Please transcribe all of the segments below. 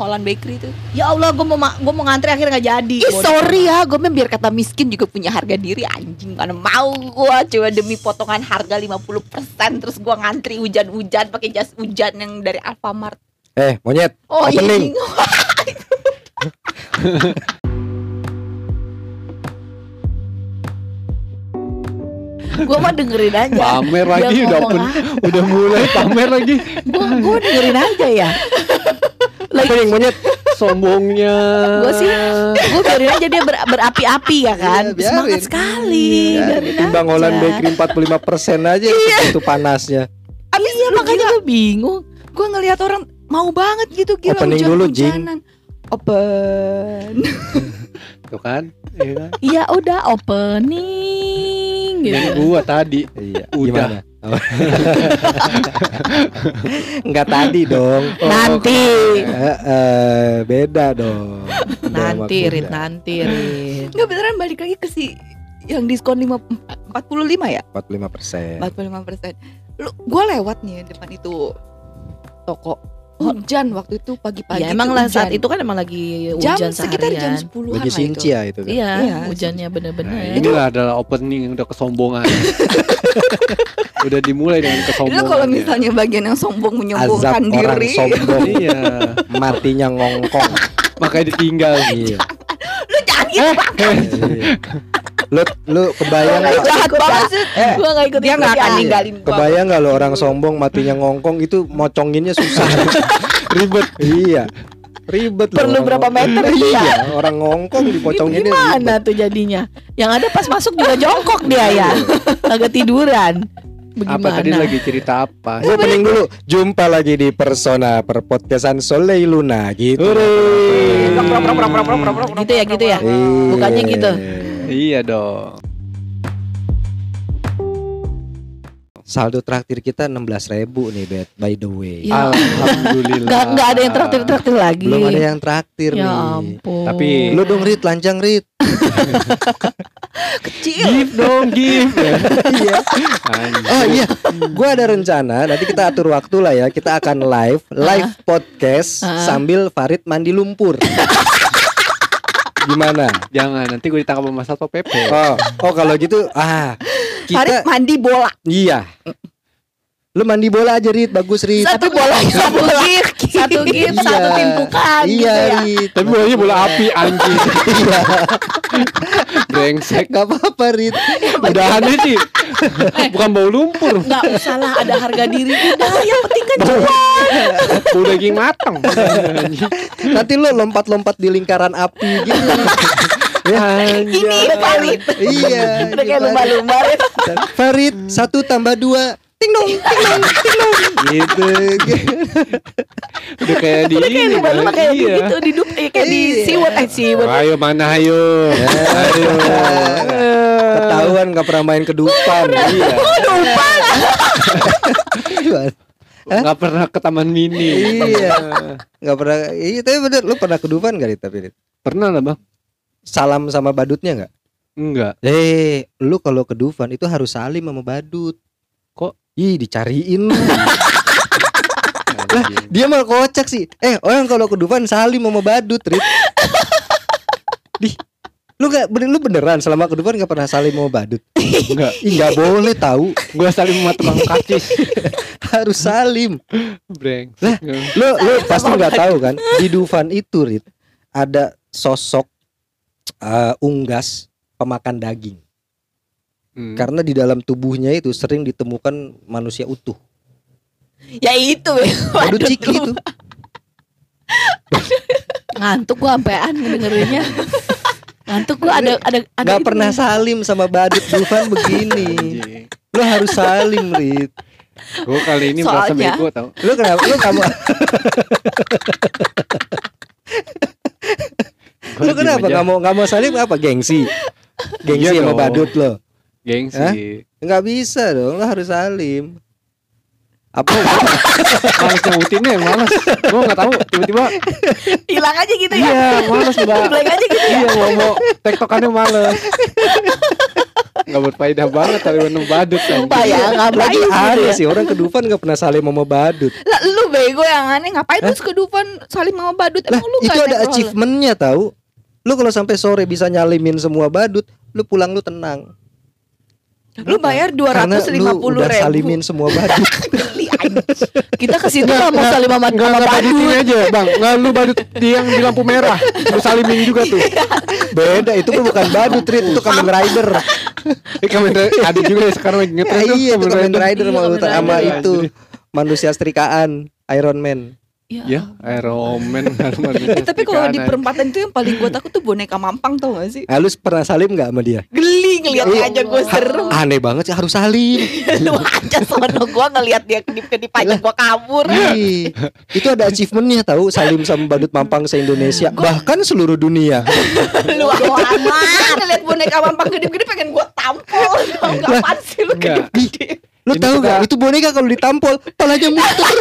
Holland Bakery itu. Ya Allah, gue mau ma- gua mau ngantri akhirnya nggak jadi. Ih Bodoh. sorry ya, gue biar kata miskin juga punya harga diri anjing Karena mau gue coba demi potongan harga 50% Terus gue ngantri hujan-hujan pakai jas hujan yang dari Alfamart Eh, monyet. Oh Opening. iya Gue mah dengerin aja Pamer lagi udah pen- udah mulai pamer lagi. Gue gue dengerin aja ya. Opening monyet. Sombongnya. Gue sih, gue biarin aja dia ber- berapi-api ya kan. Iya, biarin. Semangat sekali. Ya, biarin timbang aja. Holland Bakery 45% aja itu panasnya. Abis iya makanya gue bingung Gue ngelihat orang mau banget gitu gila Opening dulu, Jing. Open Tuh kan? Iya kan? Iya udah opening gitu. Yang gua tadi. Iya. Udah. Gimana? Oh. Enggak tadi dong. Nanti, Eh, eh, beda dong. nanti, Rit, nanti, Rit. Enggak beneran balik lagi ke si yang diskon 5 45 ya? 45%. 45 persen. Lu gue lewat nih depan itu toko hujan waktu itu pagi-pagi. Ya emang lah saat itu kan emang lagi jam hujan sekitar jam seharian. 10-an Lagi lah itu. Sincia itu kan. Iya, Iya, hujannya bener-bener. Nah, inilah adalah opening yang udah kesombongan. udah dimulai dengan kesombongan. kalau misalnya bagian yang sombong Azab menyombongkan orang diri. sombong Iya. matinya ngongkong. Makanya ditinggal. Iya. Lu jangan gitu. Iya. Lu lu kebayang Lu nggak? jahat banget sih. Eh, Gua gak ikut dia gak akan ninggalin gua. Kebayang nggak lo orang sombong matinya ngongkong itu moconginnya susah. Ribet. Iya. Ribet loh Perlu orang berapa meter itu ya? Iya, orang ngongkong dipoconginnya Gimana ribet. tuh jadinya? Yang ada pas masuk juga jongkok dia ya. Agak tiduran. Bagaimana? Apa tadi lagi cerita apa? Gue pening dulu. Jumpa lagi di Persona Perpodcastan Soleil Luna gitu. Gitu ya, gitu ya. Iya. Bukannya gitu. Iya dong. Saldo traktir kita 16.000 ribu nih, Bet. By the way. Ya. Alhamdulillah. Nggak, nggak ada yang traktir-traktir lagi. Belum ada yang traktir Ya nih. ampun. Tapi- Lu dong Rit, lancang Rit. Kecil. Give dong, give. iya. Oh iya, gua ada rencana nanti kita atur waktu lah ya. Kita akan live, live podcast Ah. sambil Farid mandi lumpur. Gimana? Jangan nanti gue ditangkap sama Satpol PP. Oh, oh kalau gitu, ah, Farid kita mandi bola. iya. Lu mandi bola aja Rit, bagus Rit. Tapi bola satu gift, satu gift, Iya. satu timpukan Iya, gitu ya. Rit. Tapi bolanya bola api anjing. Iya, Brengsek. gak apa-apa Rit. Udahan deh sih. Bukan bau lumpur. Nggak usah lah ada harga diri udah yang penting kan Bau, bau daging matang. Nanti lu lompat-lompat di lingkaran api gitu. Ya, Ini Farid. iya. Udah kayak lumba-lumba. Farid satu tambah dua ting dong ting dong ting dong gitu Udah kayak di Udah kayak ini. lumba-lumba kan? kayak Iya. gitu di dup eh, kayak di Iya. siwot eh siwot. Ayo mana ayo. Ayo. ketahuan nggak pernah main kedupan Iya. Iya. Nggak pernah ke taman mini. Iya. nggak pernah iya tapi bener lu pernah kedupan gak Rit, tapi? Pernah lah bang? Salam sama badutnya nggak Enggak. eh lu kalau ke Dufan itu harus salim sama badut Kok? ih dicariin lu dia malah kocak sih eh orang kalau ke Dufan salim sama badut Rit di lu gak bener, lu beneran selama ke Dufan gak pernah salim sama badut Enggak. Ih nggak boleh tahu Gue saling sama tukang kacis. harus salim Brengsek. lu lu pasti nggak tahu kan di Dufan itu Rit ada sosok eh, unggas pemakan daging. Hmm. karena di dalam tubuhnya itu sering ditemukan manusia utuh. Ya itu. badut ciki itu. Ngantuk gua sampean ngedengerinnya. Ngantuk gua ada ada ada pernah salim sama badut Dufan begini. Lu harus salim Rit. Gue kali ini merasa Soalnya- bego tau. lu kenapa lu kamu lu kenapa nggak mau nggak mau salim apa gengsi gengsi Iya sama dong. badut lo Gengsi. nggak bisa dong lu harus salim apa Males nyebutinnya males. Gue nggak tahu. Tiba-tiba Hilang aja gitu ya. iya males udah. Blank aja gitu ya. Iya mau mau tektokannya males. nggak berfaedah banget tapi minum badut Sumpah ya Lagi ngapain gitu aneh ya. sih orang ke Dufan gak pernah saling sama badut. Lah lu bego yang aneh ngapain terus ke Dufan saling sama badut Lah emang lu itu nggak ada achievementnya tahu. Lu kalau sampai sore bisa nyalimin semua badut, lu pulang lu tenang. Lu bayar dua Karena ratus lima lu puluh udah ribu. salimin semua badut. Kita ke situ nggak mau saling sama Enggak sama enggak badut. aja bang Nggak lu badut di yang di lampu merah Lu salimin juga tuh Beda itu kan bukan badut, Rit. itu Kamen Rider. Eh Kamen Rider ada juga ya sekarang lagi ngetrend tuh iya itu Kamen Rider Iya, mau Kamen sama itu manusia setrikaan Iron Man. Ya Iron Man Eh, tapi kalau di perempatan itu yang paling gue takut tuh boneka mampang tau gak sih? Lu pernah salim nggak sama dia? Geli ngeliatnya Iya. aja gue serem. Aneh banget sih harus salim. Lu aja sono gue ngeliat dia kedip-kedip aja gue kabur. Ih, itu ada achievementnya tahu salim sama badut mampang se Indonesia bahkan seluruh dunia. Lu aman ngeliat boneka mampang kedip-kedip pengen gue tampol. Tau gak apaan sih lu kedip-kedip. Lu tahu gak itu boneka kalau ditampol palanya muter.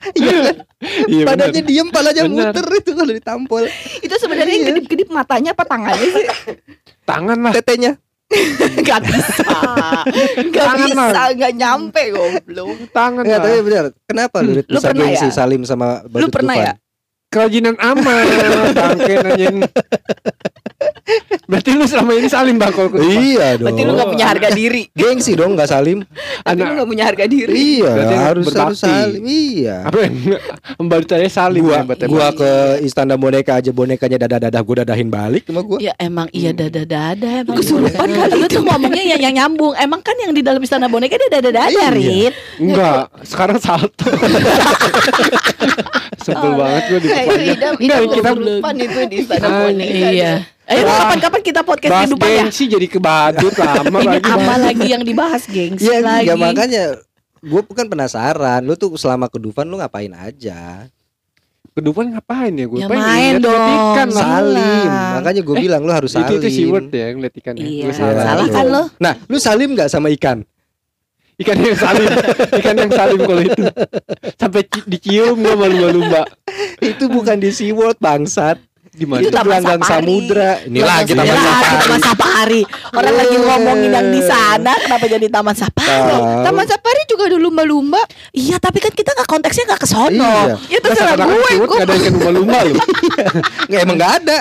Iya kan? Iya benar Badannya diem palanya Bener. muter itu kalau ditampol. Itu sebenarnya yang kedip-kedip matanya apa tangannya sih? Tangan lah Tetenya. Gak bisa. Gak Tangan, bisa, gak nyampe goblok. Tangan lah tapi benar. Kenapa lu, Rit, Lu bisa pernah gengsi ya? salim sama badut Lu pernah Dufan? ya? Kerajinan amat Bangke nanyain Berarti lu selama ini salim bang kalau? Iya dong. Berarti lu gak punya harga diri. Gengsi dong nggak salim. Berarti lu Anak gak punya harga diri. Iya, Berarti harus berbakti. harus salim. Iya. Apa yang aja salim Gua hebat. gua ke istana boneka aja bonekanya dadah-dadah gua dadahin balik sama gua. Ya emang iya dada-dada emang. Kesurupan Boneka. kali Lu tuh ngomongnya yang, yang nyambung. Emang kan yang di dalam istana boneka dia dada-dada Iya. Rit. Enggak Sekarang salto Sebel banget gue di Kayak depannya idam, Enggak idam kita kesurupan itu di sana boneka. Iya. Ayo kapan-kapan kita podcast Bahas kehidupan ya. gengsi jadi ke badut lama Ini lagi apa lagi yang dibahas gengsi Iya, lagi. ya makanya gue bukan penasaran. Lu tuh selama ke Dufan lu ngapain aja? Kedufan ngapain ya gue Ya pengen main lihat dong. ikan Salim. Makanya gue bilang lu harus itu salim. itu seaword ya ngeliat ikan ya. Iya, Iya, salah. salah kan lo? Nah, lu salim nggak sama ikan? Ikan yang salim ikan yang salim kalau itu sampai ci- dicium gue malu-malu mbak itu bukan di SeaWorld bangsat. di mana Itu gelanggang Safari. samudra. Ini Taman lagi taman Ya, safari. Taman Safari. Orang lagi ngomongin yang di sana, kenapa jadi Taman Safari? Taman Safari juga ada lumba-lumba. Iya, tapi kan kita nggak konteksnya nggak ke sono. Iya. Ya terserah Masa gue, gue ada ikan lumba-lumba loh Nggak, emang nggak ada.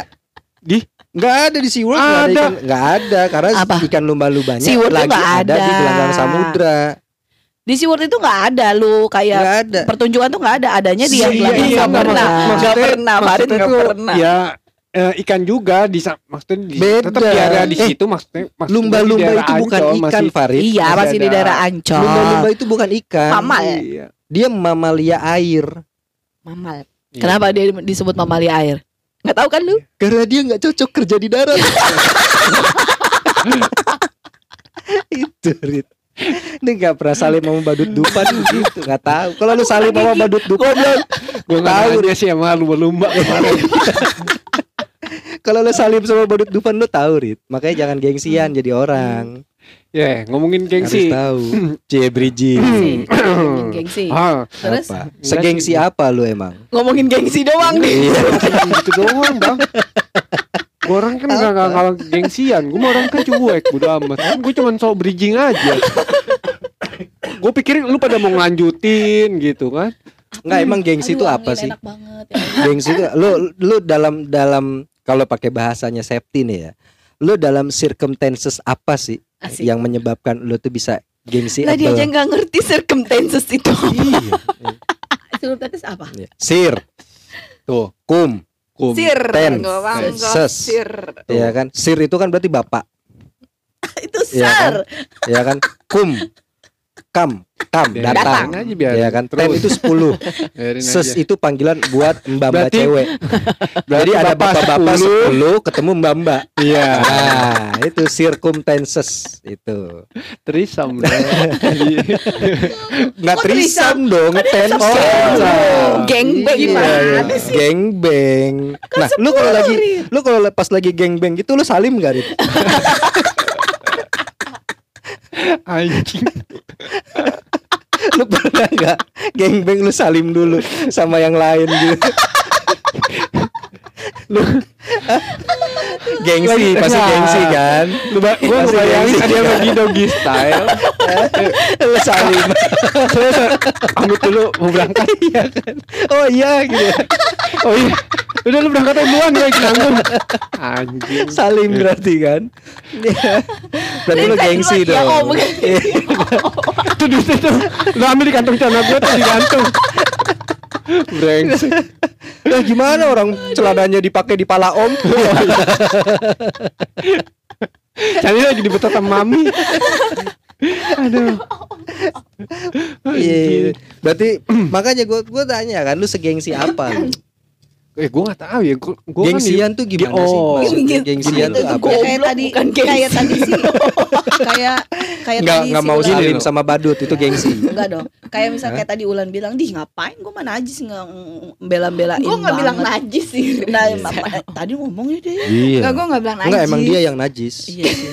di Nggak ada di SeaWorld ada. Ada. ikan. Nggak ada karena Apa? ikan lumba-lumbanya lagi nggak ada. di ada. gelanggang samudra. Di SeaWorld itu nggak ada lu kayak ada. pertunjukan tuh nggak ada, adanya di yang Iya, belakang iya, pernah. Maksudnya- Nggak pernah, Farid maksudnya nggak pernah. ya eh, ikan juga di maksudnya di, Beda. tetap diada di Eh, situ maksudnya maksud Lumba-lumba di itu bukan Ancol ikan, masih- Farid. Iya, Masih masih di ada. daerah Ancol. Lumba-lumba itu bukan ikan. Mamal. Iya. Dia mamalia air. Mamal. Iya. Kenapa dia disebut mamalia air? Nggak tahu kan lu? Karena dia nggak cocok kerja di darat. itu Rit. Ini nggak pernah salim sama badut dupan gitu, nggak tahu. Kalau lu salim sama badut dupan, Gue gak tahu dia sih sama lumba-lumba kemarin kalau lu salim sama badut dupan lu tahu Rit. Makanya jangan gengsian jadi orang. Ya ngomongin Harus gengsi tahu. C bridging. Ngomongin gengsi. Ah, Terus Apa? Segengsi apa lu emang? Ngomongin gengsi doang nih. Iya. gitu doang bang Gue orang kan gak gak kalau gengsian Gue orang kan cuek Bodo amat kan Gue cuma so bridging aja Gue pikirin lu pada mau ngelanjutin gitu kan Nggak emang gengsi itu apa sih? Enak banget. ya. Gengsi itu lu lu dalam dalam kalau pakai bahasanya safety nih ya. Lu dalam circumstances apa sih Asik. yang menyebabkan lu tuh bisa gengsi Lah dia aja nggak ngerti circumstances itu. Iya. Circumstances apa? Sir, Tuh kum, kum. Sir, Ten. nggak bangga, Ses. sir. ya kan? Sir itu kan berarti bapak, itu Iya kan? sir. ya kan? Kum, kam, kam, datang. aja biar Ya kan? Ten itu 10. Biarin Ses aja. itu panggilan buat mbak-mbak cewek. Berarti Jadi ada bapak bapak-bapak 10. 10 ketemu mbak-mbak. Iya Nah, itu circumstances itu. Trisam dong. Nggak trisam dong, tense. Oh, Iya, gimana iya. sih? Gangbang. Nah, lu kalau lagi lu kalau pas lagi gangbang gitu lu salim gak, Rit? Anjing Lu pernah nggak gangbang lu salim dulu sama yang lain gitu? lu gengsi, pasti gengsi kan. Lu ba- gua Pasti gengsi. dia lagi doggy style. Lu salim. Pamit dulu mau berangkat. Oh iya gitu. ya. Oh iya. Udah lu berangkat duluan ya nanggung. Anjing. Salim berarti kan. berarti lu gengsi Ya, dong. oh, bukan. Iya. Itu duit itu. Lu ambil di kantong celana gua tuh digantung. Brengsek. Lah gimana orang celananya dipakai di pala om? Cari lagi di betot sama mami. Aduh. Iya. Berarti makanya gua gua tanya kan lu segengsi apa? lu? Eh gua gak tahu ya. Gua, gua kan Gengsian tuh gimana sih? Oh. Maksudnya gengsian tuh apa? Goblok, kayak tadi kayak tadi sih kayak kayak Enggak tadi si mau Ulan- salim sama badut itu gengsi. enggak dong kayak misal kayak tadi Ulan bilang di ngapain gue mana najis nggak bela-belain Gue nggak bilang banget." najis sih. nah ma- ma- tadi ngomongnya deh Iya. Enggak, gue nggak bilang najis. Enggak emang dia yang najis. iya sih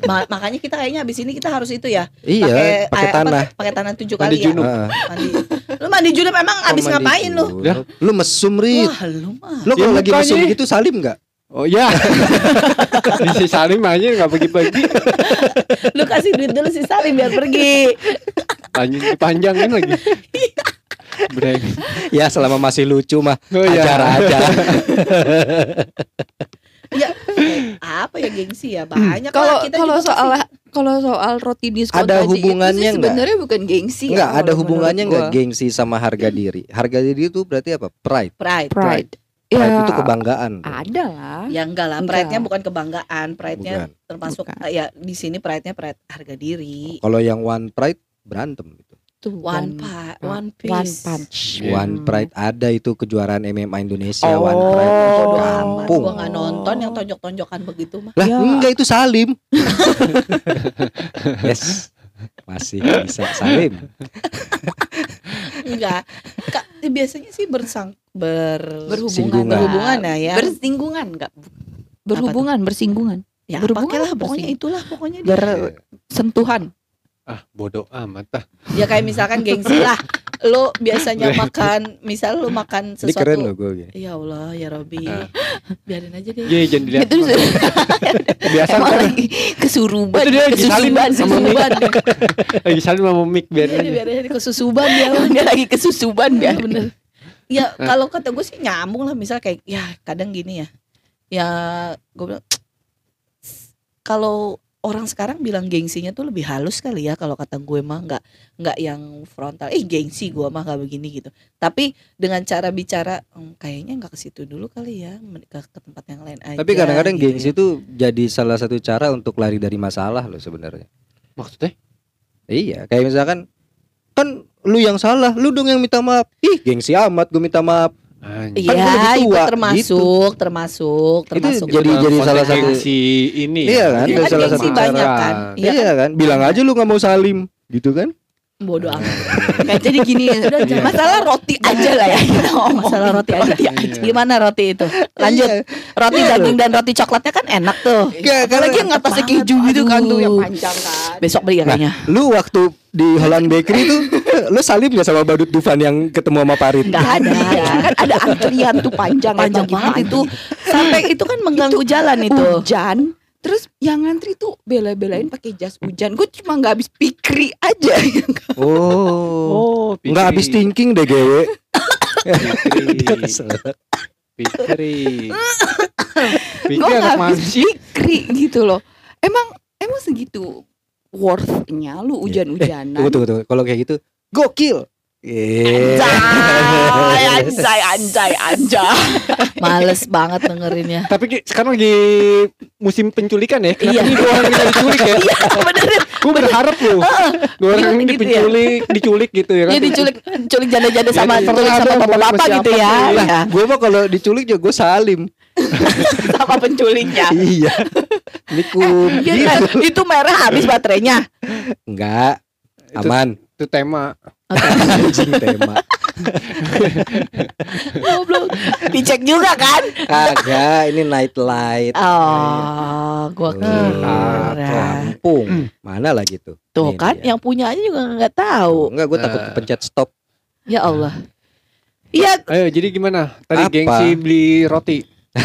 Ma- makanya kita kayaknya abis ini kita harus itu ya Iya, pakai air- tanah. pakai tanah tujuh Mandi kali junub. ya Heeh. mandi lu mandi junub emang abis Oh, mandi ngapain lu. Lu mesum rit. Wah lu mah Lu kalau Ya, lagi mesum gitu salim enggak? Oh iya. Di si Salim aja gak pergi-pergi. lu kasih duit dulu si Salim biar pergi Anjing dipanjangin lagi. Breng. Ya selama masih lucu mah Oh, iya. ajar aja. ya apa ya gengsi ya banyak Kalau kita kalau soal kalau soal roti diskon Ada hubungannya itu sebenarnya bukan gengsi ya, Enggak, ada kalau hubungannya enggak gengsi sama harga diri? Harga diri itu berarti apa? Pride. pride pride. Pride Ya, itu kebanggaan. ada lah. Ya enggak lah, Enggak. pride-nya bukan kebanggaan, pride-nya Bukan. termasuk Bukan. eh, ya di sini pride-nya pride harga diri. Kalau yang one pride berantem Tuh, One one, pa, one, piece. one punch. Iya. One pride ada itu kejuaraan MMA Indonesia Oh. one pride. Amat, Kampung. gua nggak nonton yang tonjok-tonjokan begitu mah. Lah Ya. enggak itu Salim. yes. Masih bisa Salim. Enggak. Kak, biasanya sih bersang ber Berhubungan. Berhubungan ya, ya. Bersinggungan enggak? Berhubungan, bersinggungan. ya berhubungan lah, pokoknya itulah pokoknya dia. Bersentuhan. Ah, bodoh amat ah. Ya kayak misalkan gengsi lah. Lo biasanya makan, misal lo makan Ini sesuatu. keren loh gue. Ya Allah, ya Robi. Ah. Biarin aja deh. Iya, jangan dilihat. Itu Biasa emang kan lagi kesuruban, Itu dia kesusuban, sama Mik. kesusuban. lagi saling sama mic biar Iya, aja. biarin aja kesusuban dia. Dia lagi kesusuban dia. bener. Ya Nah. kalau kata gue sih nyambung lah misal kayak ya kadang gini ya. Ya gue bilang kalau orang sekarang bilang gengsinya tuh lebih halus kali ya kalau kata gue mah nggak nggak yang frontal eh gengsi gue mah nggak begini gitu tapi dengan cara bicara "Hmm, kayaknya nggak ke situ dulu kali ya ke, ke tempat yang lain aja Tapi kadang-kadang gitu gengsi ya. itu jadi salah satu cara untuk lari dari masalah loh sebenarnya. Maksudnya? Iya, kayak misalkan kan lu yang salah, lu dong yang minta maaf. Ih, gengsi amat gue minta maaf. Kan lebih Iya, itu tua, termasuk, termasuk, Itu termasuk. jadi jadi salah satu gengsi ini. Iya kan, Iya kan salah satu banyak cara. kan. Iya Iya, kan? bilang aja lu nggak mau salim, gitu kan? Bodoh amat. Kayak jadi gini, udah Iya. masalah roti aja lah ya kita ngomong. Masalah roti aja. Iya. Gimana roti itu? Lanjut. Iya. Roti daging dan roti coklatnya kan enak tuh. Nggak, Apalagi karena- yang atasnya keju gitu kan tuh yang panjang kan. Besok beli ya Nah, kayaknya. lu waktu di Holland Bakery tuh, lu salim gak sama Badut Dufan yang ketemu sama Parit? Enggak ada. kan ada antrian tuh panjang ya, Panjang banget itu. Sampai itu kan mengganggu jalan itu. Hujan. Terus yang ngantri tuh bela-belain pakai jas hujan. Gue cuma nggak habis pikri aja. Oh, Oh, nggak habis thinking deh kesel. Fikri. Fikri Gue nggak habis pikri gitu loh. Emang emang segitu worthnya lu hujan-hujanan. Tunggu, tunggu, tunggu. Kalau kayak gitu, gokil. Iya. Anjay, anjay, anjay, anjay. Males banget dengerinnya. Tapi sekarang lagi musim penculikan ya. Kenapa Iya. nih dua orang kita diculik ya? Iya, bener. Gue berharap loh. Dua orang Iya, ini gitu ya. dipenculik, diculik gitu ya kan. Ya diculik culik janda-janda sama Jadi, culik sama bapak-bapak gitu ya. tuh. Lah, Ya. gue mah kalau diculik juga gue salim. sama penculiknya. iya. Ini kum. Eh, itu merah habis baterainya. Enggak. Itu- Aman. Itu tema. Anjing tema. Goblok. Dicek juga kan? Kagak, ini night light. Oh, gua Tuh, kira. Lampung. Mana lagi tuh? Tuh Ini kan, dia. yang punya aja juga nggak tahu. Enggak, gue takut Nah. kepencet stop. Ya Allah. Iya, Ayo jadi gimana? Tadi Apa? gengsi beli roti.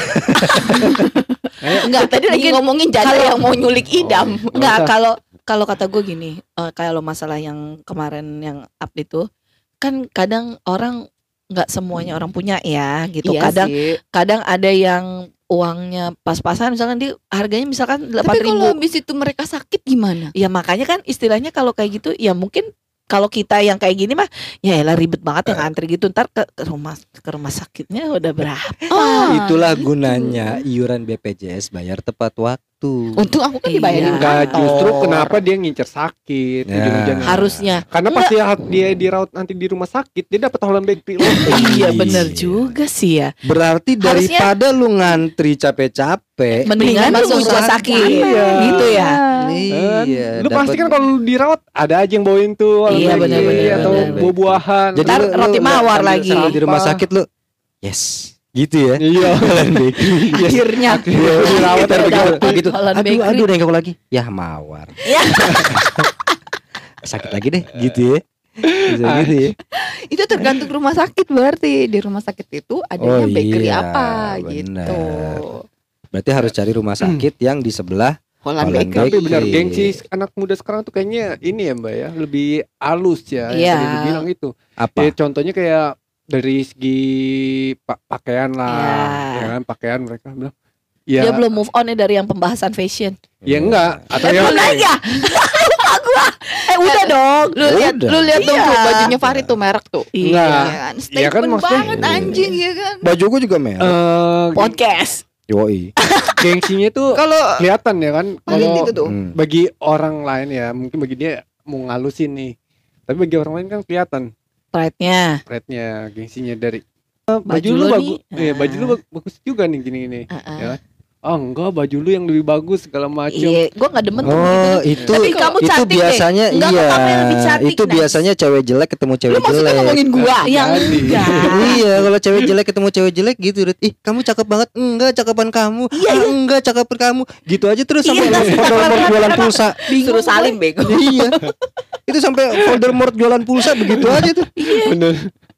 Enggak, tadi lagi ngomongin janda kalau- yang mau nyulik idam. Enggak, usah. kalau kalau kata gue gini, eh, kalau masalah yang kemarin yang up itu kan kadang orang nggak semuanya orang punya ya gitu. Iya kadang sih. kadang ada yang uangnya pas-pasan misalkan dia harganya misalkan delapan Tapi kalau ribu. habis itu mereka sakit gimana? Ya makanya kan istilahnya kalau kayak gitu ya mungkin kalau kita yang kayak gini mah ya elah ribet banget yang antri gitu ntar ke, ke rumah ke rumah sakitnya udah berapa Ah, Itulah gitu. gunanya iuran BPJS bayar tepat waktu. Untung aku kan Iya. dibayarin Enggak, kantor. justru kenapa dia ngincer sakit Ya. ujung-ujungnya. harusnya Karena pas dia, dia dirawat nanti di rumah sakit, dia dapat Holland Bakery loh. iya Iya. bener juga sih ya Berarti daripada lu ngantri capek-capek, mendingan masuk masuk rumah sakit Iya. gitu ya iya. lu dapat- pasti kan kalau lu dirawat ada aja yang bawain tuh Iya, Bakery benar-benar, atau buah-buahan. Jadi lu- lu roti mawar lagi. di rumah sakit lu. Yes. Gitu ya. Iya. Holland Bakery. Akhirnya Iya, dirawat begitu, Aduh, Bakery. aduh, nengok lagi. Ya mawar. Ya. Sakit lagi deh, gitu ya. Bisa gitu ya. itu tergantung rumah sakit berarti di rumah sakit itu adanya Oh, bakery iya, apa benar. gitu. Berarti harus cari rumah sakit yang di sebelah Holland Holland Bakery. Tapi benar gengsi anak muda sekarang tuh kayaknya ini ya Mbak ya, lebih halus ya Iya. yang dibilang itu. apa? Ya, contohnya kayak dari segi pa- pakaian lah, Iya. ya kan pakaian mereka bilang. Ya, dia belum move on ya dari yang pembahasan fashion ya enggak atau eh, yang belum ya lupa gua eh udah dong Lu lihat, lu lihat dong Iya. tuh bajunya Farid tuh merek tuh. Enggak. Iya kan? Iya Statement kan, maksudnya- banget anjing ya kan. Baju gua juga merah. eh, geng- podcast Yoi. gengsinya tuh Kalau kelihatan ya kan kalau itu tuh. Hmm. bagi orang lain ya mungkin bagi dia mau ngalusin nih tapi bagi orang lain kan kelihatan pride-nya pride-nya gengsinya dari "Eh, baju, Baju lu bagus eh, baju lu ah. bag- bagus juga nih gini gini Heeh. Ya. Oh enggak baju lu yang lebih bagus segala macam iya gua nggak demen tuh Oh, begitu itu Tapi kamu itu cantik deh. biasanya Enggak, iya. kamu yang lebih cantik, itu Nas. biasanya cewek jelek ketemu cewek lu maksudnya jelek. ngomongin gua? yang enggak iya, kalau cewek jelek ketemu cewek jelek gitu, Rit. Ih, kamu cakep banget. Enggak, cakapan kamu. Iya, Ah, enggak, cakapan kamu. Gitu aja terus sampai Iya, Voldemort jualan pulsa. Suruh salim bego. iya. Itu sampai Voldemort jualan pulsa begitu aja tuh. bener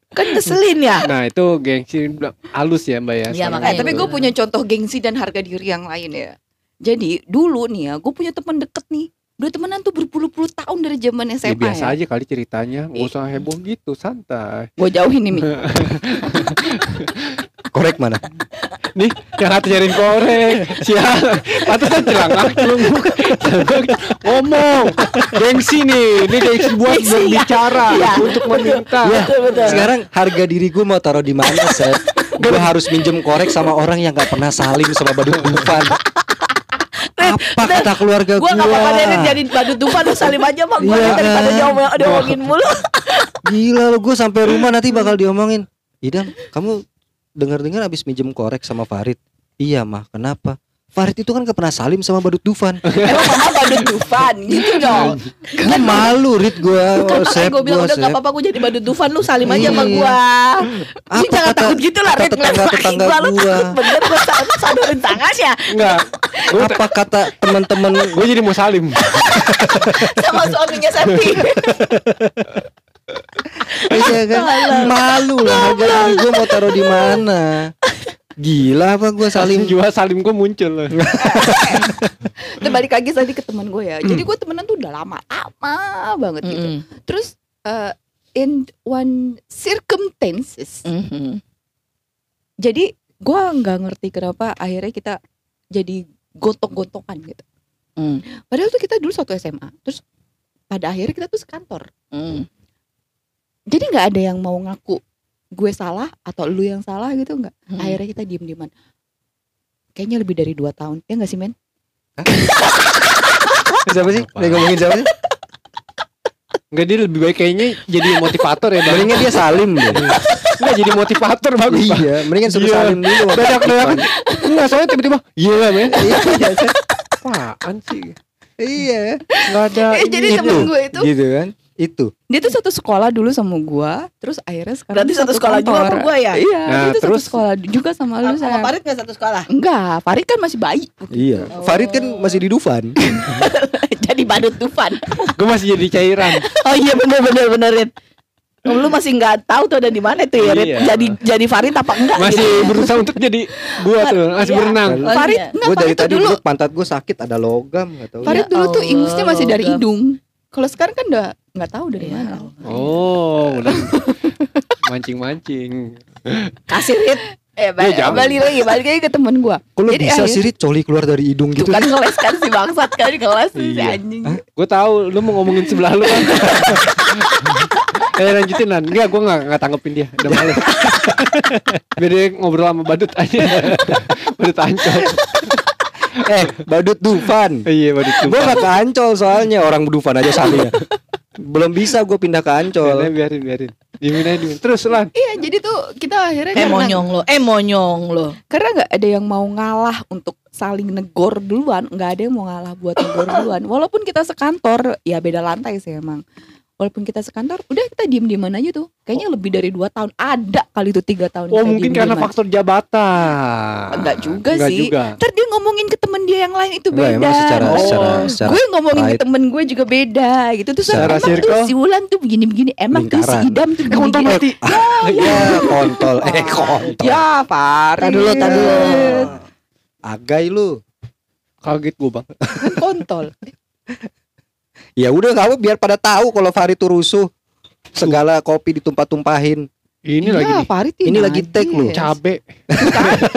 kan ngeselin ya nah itu gengsi halus ya mbak ya Iya, sekarang. makanya Eh, tapi gue punya contoh gengsi dan harga diri yang lain ya. Jadi dulu nih ya, gue punya teman deket nih. Udah temenan tuh berpuluh-puluh tahun dari zaman ya, SMA biasa ya. aja kali ceritanya nggak usah heboh gitu santai Gue jauhin nih Mi. Korek mana? nih yang hati nyariin korek siapa pantesan celangak lu ngomong gengsi nih ini gengsi buat Gengsi, ya. berbicara Iya. untuk meminta Ya, betul betul sekarang harga diri gue mau taruh di mana, Seth? Gue harus minjem korek sama orang yang gak pernah salim sama badut Dufan. Apa kata keluarga gue? Gua gak apa-apa deh jadi badut Dufan lu salim aja mah gua Iya, daripada kan? diomong- diomongin mulu. Gila lu gue sampai rumah nanti bakal diomongin. Idam, kamu dengar-dengar abis minjem korek sama Farid. Iya mah, kenapa? Farid itu kan gak pernah salim sama badut Dufan. Emang mama badut Dufan gitu dong. Kan malu Rit gue, Kan makanya gue bilang gua, udah gak apa-apa gue jadi badut Dufan lu salim aja sama Iya. gua. Lu jangan takut gitu lah ngeliat laki tetangga-tetangga gua lu gua? takut bener gua sa- sodorin tangannya enggak gue Apa kata teman-teman gue jadi mau salim sama suaminya Santi. Iya kan Malu lah harga gue mau taruh di mana Gila apa gue salim juga salim gue muncul loh Itu balik lagi tadi ke teman gue ya. Jadi gue temenan tuh udah lama, lama banget gitu. Mm-mm. Terus eh, in one circumstances, Mhm. jadi gue nggak ngerti kenapa akhirnya kita jadi gontok-gontokan gitu. Mm. Padahal tuh kita dulu satu SMA. Terus pada akhirnya kita tuh sekantor. Mm. Jadi nggak ada yang mau ngaku gue salah atau lu yang salah gitu nggak. Mm. Akhirnya kita diem-dieman. Kayaknya lebih dari dua tahun. Ya nggak sih men? Siapa sih? Nih ngomongin siapa sih? Enggak dia lebih baik kayaknya jadi motivator ya Mendingan dia salim deh Enggak jadi motivator bagus Bang. Iya Mendingan suruh Iya. salim dulu sama Dadak Dufan. dadak Enggak soalnya tiba-tiba Iya lah men Iya Apaan sih Iya Enggak ada Eh, jadi temen gue itu Gitu kan Itu dia tuh satu sekolah dulu sama gue. Terus akhirnya sekarang Berarti dia satu sekolah juga kantor. sama gua ya? Iya, Nah, dia tuh terus- satu sekolah juga sama lu Sama sayang. Farid gak satu sekolah? Enggak, Farid kan masih bayi. Iya Farid kan masih di Dufan jadi badut Dufan. Gue masih jadi cairan Oh iya bener bener benerin. Lu masih nggak tahu tuh ada di mana tuh ya, Rit? Iya. Jadi jadi Farid apa enggak Masih gitu. berusaha untuk jadi gua tuh, masih Iya. berenang. Farid Enggak, Gue dari tadi dulu pantat gue sakit ada logam nggak tahu. Farid Ya dulu tuh ingusnya masih dari logam. hidung. Kalau sekarang kan udah nggak tahu dari Iya. mana. Oh, udah mancing-mancing. Kasih Rit. Eh, balik, jangan. balik lagi, balik lagi ke temen gua. Kok lu Jadi bisa akhir- sih Rit, coli keluar dari hidung gitu? kan ngeles kan si bangsat kan ngeles si Iya. anjing. Gue tahu lu mau ngomongin sebelah lu kan. Eh lanjutin Nan Enggak gue gak, nggak tanggepin dia Udah males Biar dia ngobrol sama badut aja Badut ancol eh, badut Dufan. Iya badut tuh Gue gak ke Ancol soalnya orang Dufan aja salingnya. Belum bisa gue pindah ke Ancol. Biarin biarin Dimin aja dimin Terus Lan Iya, jadi tuh kita akhirnya Eh karena- monyong lo, eh monyong lo. karena nggak ada yang mau ngalah untuk saling negor duluan, nggak ada yang mau ngalah buat negor duluan. Walaupun kita sekantor, ya beda lantai sih emang. Walaupun kita sekantor, udah kita diem dieman aja tuh. Kayaknya lebih dari dua tahun ada kali itu tiga tahun. Oh mungkin karena faktor jabatan Enggak juga Enggak sih. juga Ntar dia ngomongin ke temen dia yang lain itu Enggak, beda. emang secara Oh. secara secara gue ngomongin ke pride. temen gue juga beda gitu tuh Secara emang tuh circle? si Wulan tuh begini-begini emang tuh si Lingkaran. Idam tuh Eh kontol begini mati ya kontol eh kontol. ya Farid Tadi dulu, tadi dulu. Agai lu. Kaget gue bang kontol Ya udah kamu biar pada tahu kalau Farid tuh rusuh. Segala kopi ditumpah-tumpahin. Ini Iya, lagi nih Farid Ini lagi take lu. Cabe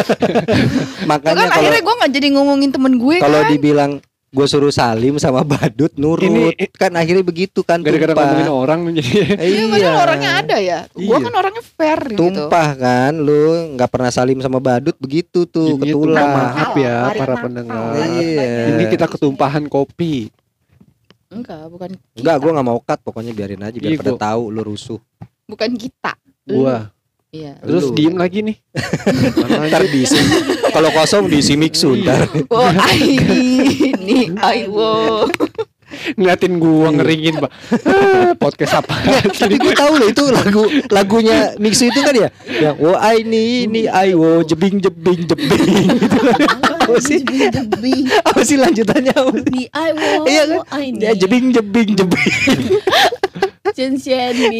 Makanya kan kalau akhirnya gue gak jadi ngomongin temen gue kalau kan dibilang gue suruh salim sama badut nurut Ini- kan akhirnya begitu kan Gara-gara tumpah. ngomongin orang jadi Iya, padahal orangnya ada ya. Gua Iya. kan orangnya fair gitu. tumpah kan lu nggak pernah salim sama badut begitu tuh ketulah maaf ya para pendengar Iya. Ini kita ketumpahan kopi Enggak, bukan kita. enggak gue nggak mau cut pokoknya biarin aja biar Iya, pada gua- tahu lu rusuh Bukan kita. Gua Iya. Terus Lu. diem lagi nih ntar diisi kalau kosong diisi mixu ntar Oh, ai ini aiwo. Ngeliatin gua Iya. ngeringin pak. Ah, Podcast apa? Tapi gue tahu loh itu lagu lagunya mixu itu kan ya? Yang oh ai ini ini ai wo jebing jebing jebing. Gitu apa sih? apa sih lanjutannya? Apa sih? Di I want Iya kan? I ya jebing jebing jebing. Cincin ini.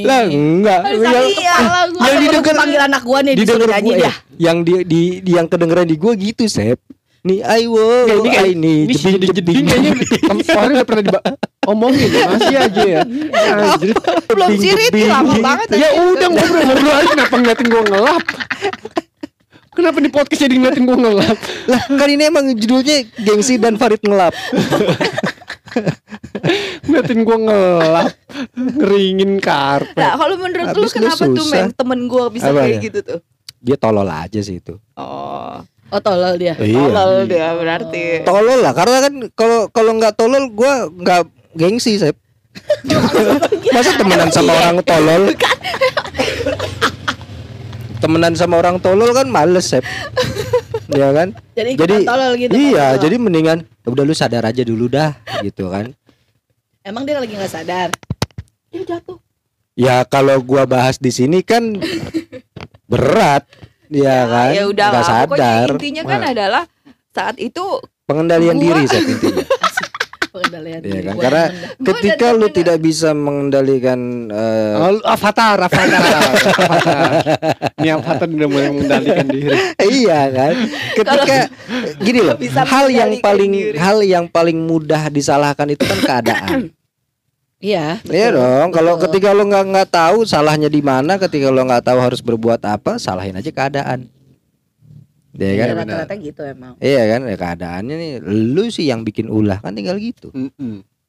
lah enggak. Yang, Iya yang didengar- panggil anak gua nih disuruh nyanyi gue dah. yang di, di, di yang kedengeran di gue gitu sep nih ai wo Nggak, ini kayak- ai ini Ini jeding kayaknya Kemarin udah pernah diomongin Masih aja ya. Anjir. Belum Jebing, sirit jebing, lama banget. Ya udah ngobrol-ngobrol aja Kenapa ngeliatin gua ngelap? Kenapa di podcast jadi ngeliatin gua ngelap? Lah kan ini emang judulnya gengsi dan Farid ngelap. Ngeliatin gua ngelap Ngeringin karpet. Nah, kalau menurut lu Habis lu kenapa tuh men temen gue bisa Apa kayak ya? gitu tuh? dia tolol aja sih itu. Oh, Oh tolol dia. Iya. tolol dia berarti. tolol lah karena kan kalau kalau nggak tolol gue nggak gengsi sep masa temenan sama orang tolol temenan sama orang tolol kan males sep ya kan Jadi jadi tolol gitu. iya kalau jadi mendingan udah lu sadar aja dulu dah gitu kan Emang dia lagi nggak sadar. Dia jatuh. ya kalau gua bahas di sini kan berat ya, kan Ya udah nggak lah. Pokoknya sadar intinya kan Nah, adalah saat itu pengendalian Gua- diri sep intinya Pengendalian Iya diri. kan? Karena ketika lu tidak bisa mengendalikan eh, Oh, lu Avatar, Avatar, Avatar. Ini Avatar udah mulai mengendalikan diri. iya kan ketika gini loh hal yang paling diri. hal yang paling mudah disalahkan itu kan keadaan Iya. Iya dong kalau ketika lo nggak nggak tahu salahnya di mana ketika lo nggak tahu harus berbuat apa salahin aja keadaan. Iya Iya, kan? rata-rata gitu emang. iya kan? Ya keadaannya nih lu sih yang bikin ulah kan tinggal gitu.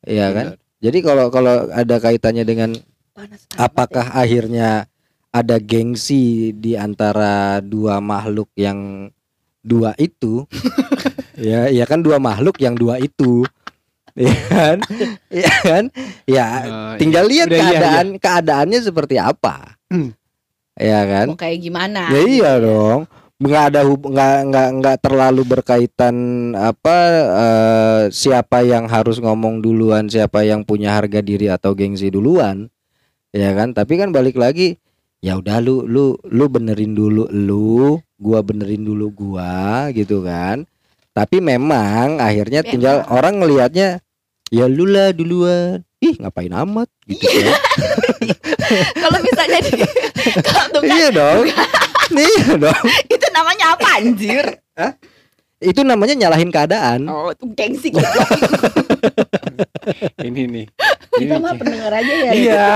Iya kan? Jadi kalau kalau ada kaitannya dengan Panas. apakah akhirnya ada gengsi di antara dua makhluk yang dua itu? Ya ya kan dua makhluk yang dua itu ya kan? Ya kan? Ya Oh, tinggal lihat Udah, iya, keadaan keadaannya seperti apa. Hmm. ya kan? Mau kayak gimana? ya iya dong. Nggak ada hub nggak nggak nggak terlalu berkaitan apa eh, siapa yang harus ngomong duluan siapa yang punya harga diri atau gengsi duluan. Ya kan? Tapi kan balik lagi ya udah lu lu lu benerin dulu lu gua benerin dulu gua gitu kan. Tapi memang akhirnya tinggal orang ngelihatnya ya lu lah duluan ih ngapain amat gitu kan. Kalau misalnya di kalau tuh kan iya dong iya dong itu namanya apa anjir? itu namanya nyalahin keadaan Oh, itu gengsi. Ini nih. Kita Ini mah pendengar aja ya. Iya.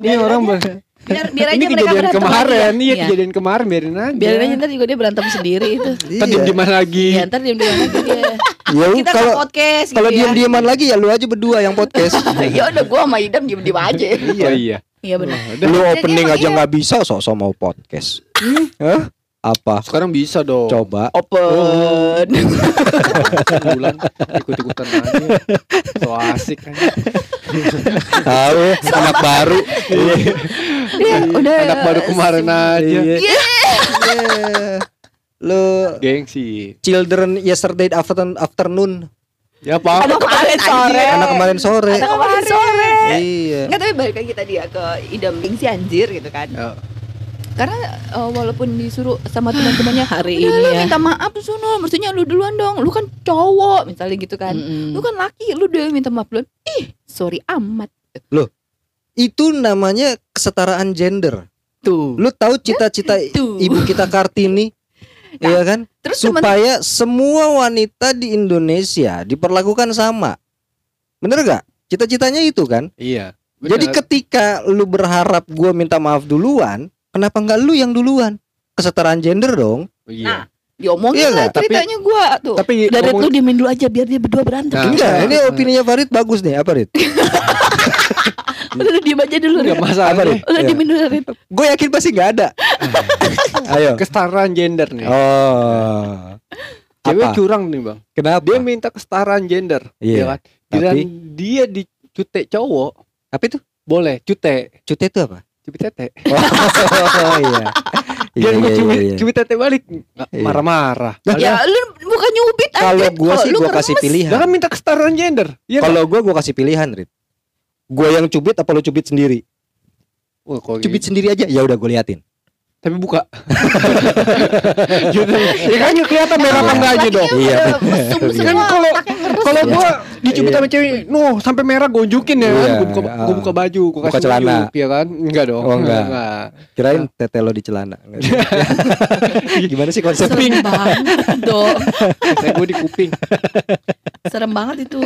Ini orang ber- Biar biar aja ini mereka kejadian berantem kemarin, lagi ya. iya Iya. kejadian kemarin biarin aja. Biarin aja ntar juga dia berantem sendiri itu. Ntar diem dieman lagi. Iya ntar diem diem lagi dia. ya Kita kalau kalau podcast gitu kalau ya. diam diaman lagi ya lu aja berdua yang podcast Ya udah gua sama Idam diem-diem aja. Oh iya. Iya benar. Lu opening aja iya. nggak bisa sok-sok mau podcast Hah? Apa Sekarang bisa dong. coba Open. bulan ikut-ikutan aja. So asik kan. tahu anak baru Iya, udah Anak baru kemarin aja. Iya. Iya. lu Gengsi. children yesterday afternoon afternoon Ya apa? Anak kemarin sore. anak kemarin sore Anak kemarin sore. iya Enggak tapi balik lagi tadi ya ke Idam gengsi anjir gitu kan. Ya. Karena eh, walaupun disuruh sama teman-temannya Hari ini lu ya. minta maaf sono, maksudnya lu duluan dong. Lu kan cowok misalnya gitu kan. Mm-mm. Lu kan laki, lu udah minta maaf duluan. Ih, sorry amat. itu namanya kesetaraan gender Tuh. lu tahu cita-cita Tuh. ibu kita kartini Nah, Iya kan Terus temen supaya semua wanita di Indonesia diperlakukan sama bener gak cita-citanya itu kan Iya. jadi Benar. ketika lu berharap gua minta maaf duluan kenapa nggak lu yang duluan kesetaraan gender dong Iya. diomongin Iya lah? Tapi- ceritanya gua tuh. Tapi Dari ngomong- lu diemin dulu aja biar dia berdua berantem. Nah, enggak nah, ini nah. opininya Farid bagus nih apa Rit Udah lu diem aja dulu. Enggak Rit. masalah. Apa, nih. Rit? Udah Iya. diemin dulu Rit. gue yakin pasti nggak ada ayo Kesetaraan gender nih. oh Cewek apa curang nih, Bang. kenapa Dia minta kesetaraan gender, Iya, ya kan? Tapi- dia dicute cowok, apa itu boleh cute, cute itu apa cubit tete. oh iya Dia iya, mau iya, cubit, iya, iya. cubit tete balik, Iya. marah-marah. Ya lu bukan nyubit aja. kalau gue sih lu gue kasih pilihan kan minta kesetaraan gender. Iya kalau gue gue kasih pilihan Rit gue yang cubit apa lo cubit sendiri Wah, kalau cubit gitu. sendiri aja ya udah gue liatin tapi buka. Gitu. ya kan kelihatan merah apa enggaknya dong. Iya, udah bener. mesum Iya. semua, Kan kalau-. Kalau Iya. gua dicubit Iya. sama cewek, noh sampai merah gue unjukin ya kan. Iya, Gue buka, gua buka baju, Buka kasih celana. unjuk, ya kan? Enggak dong. Oh, enggak. enggak. kirain tete lo di celana gimana sih konsep Serem banget dong. Saya gue di kuping. Serem banget itu.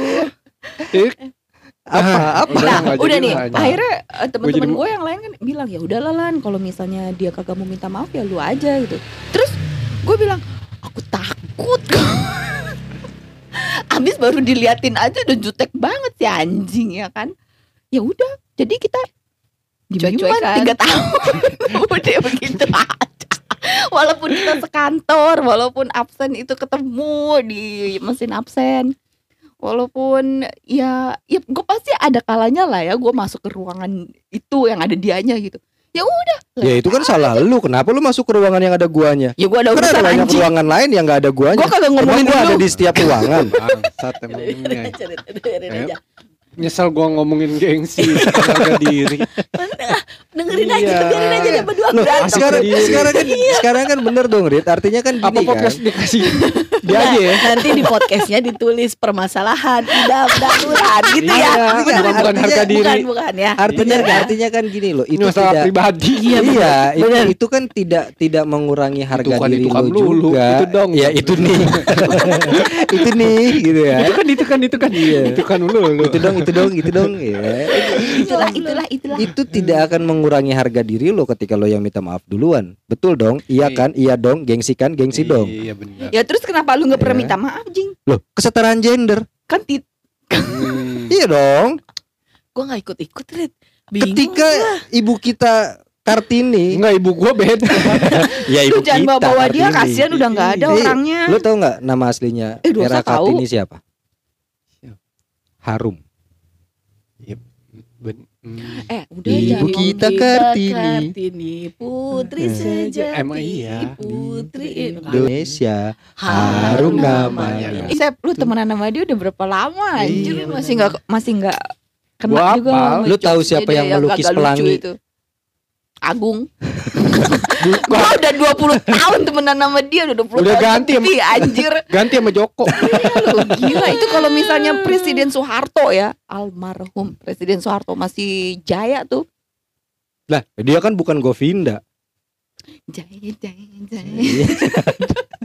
Apa apa Udah, Nah, nggak udah nih, nanya. akhirnya eh, teman-teman gue yang lain kan bilang ya udah lan kalau misalnya dia kagak mau minta maaf ya lu aja gitu. Terus gue bilang aku takut. Abis baru diliatin aja udah jutek banget si anjing ya kan. Ya udah, jadi kita cuek tiga tahun udah begitu aja. Walaupun kita sekantor, walaupun absen itu ketemu di mesin absen, walaupun ya ya gue pasti ada kalanya lah ya gue masuk ke ruangan itu yang ada dianya gitu. Ya udah ya itu kan salah lu. Kenapa lu masuk ke ruangan yang ada guanya? Ya gue ada kan ada urusan banyak anjing. ruangan lain yang nggak ada guanya. Gue kagak ngomongin gua ada di setiap ruangan. Bangsat emang. Dengerin aja. Nyesel gua ngomongin gengsi, harga diri. Dengerin aja, Iya. biarin aja dia berdua Loh, sekarang sendiri. sekarang kan sekarang kan bener dong Rit. Artinya kan Apa gini kan? podcast dikasih dia Nah, aja ya? Nanti di podcastnya ditulis permasalahan tidak darurat gitu ya. Iya, Iya, bukan, bukan artinya- harga diri. Bukan, bukan ya. artinya Bener kan? artinya kan gini loh Ini itu masalah tidak pribadi. Iya, Iya, itu, bener. itu kan tidak tidak mengurangi harga Itu kan diri itu kan juga. itu dong. Ya itu nih. itu nih gitu ya. Itu kan itu kan itu kan Iya. itu kan dulu lu. Itu dong, itu dong, itu dong. Ya. itulah itulah itulah Itu tidak akan mengurangi harga diri lo ketika lo yang minta maaf duluan. Betul dong? Iya Iya. kan? Iya dong, gengsi kan? Gengsi dong. Iya benar. ya terus kenapa lu nggak pernah Iya. minta maaf jing Loh, kesetaraan gender. kan tit Hmm. Iya dong. Gue gak ikut-ikut, Rit. Bingung Ketika gua. ibu kita Kartini, Enggak ibu gua beda. ya lu jangan bawa bawa dia kasihan udah nggak ada Iya. orangnya Lo tau nggak nama aslinya Eh, Era. Kartini siapa? Siapa? Harum. Hmm. eh udah Ibu jangan kita Kartini. Kartini putri Eh. sejati Emang iya. putri Indonesia harum namanya Sep, lu temenan sama dia udah berapa lama anjir Iya, lu masih nggak masih nggak kena Gua juga Lu tahu siapa yang melukis kagak lucu pelangi? Agung Gua udah 20 tahun temenan sama dia udah 20 Udah tahun ganti ya, lebih, anjir. Ganti sama Joko. Lu gila itu kalau misalnya Presiden Soeharto ya, almarhum Presiden Soeharto masih jaya tuh. Lah, dia kan bukan Govinda. Jaya jaya. Iya.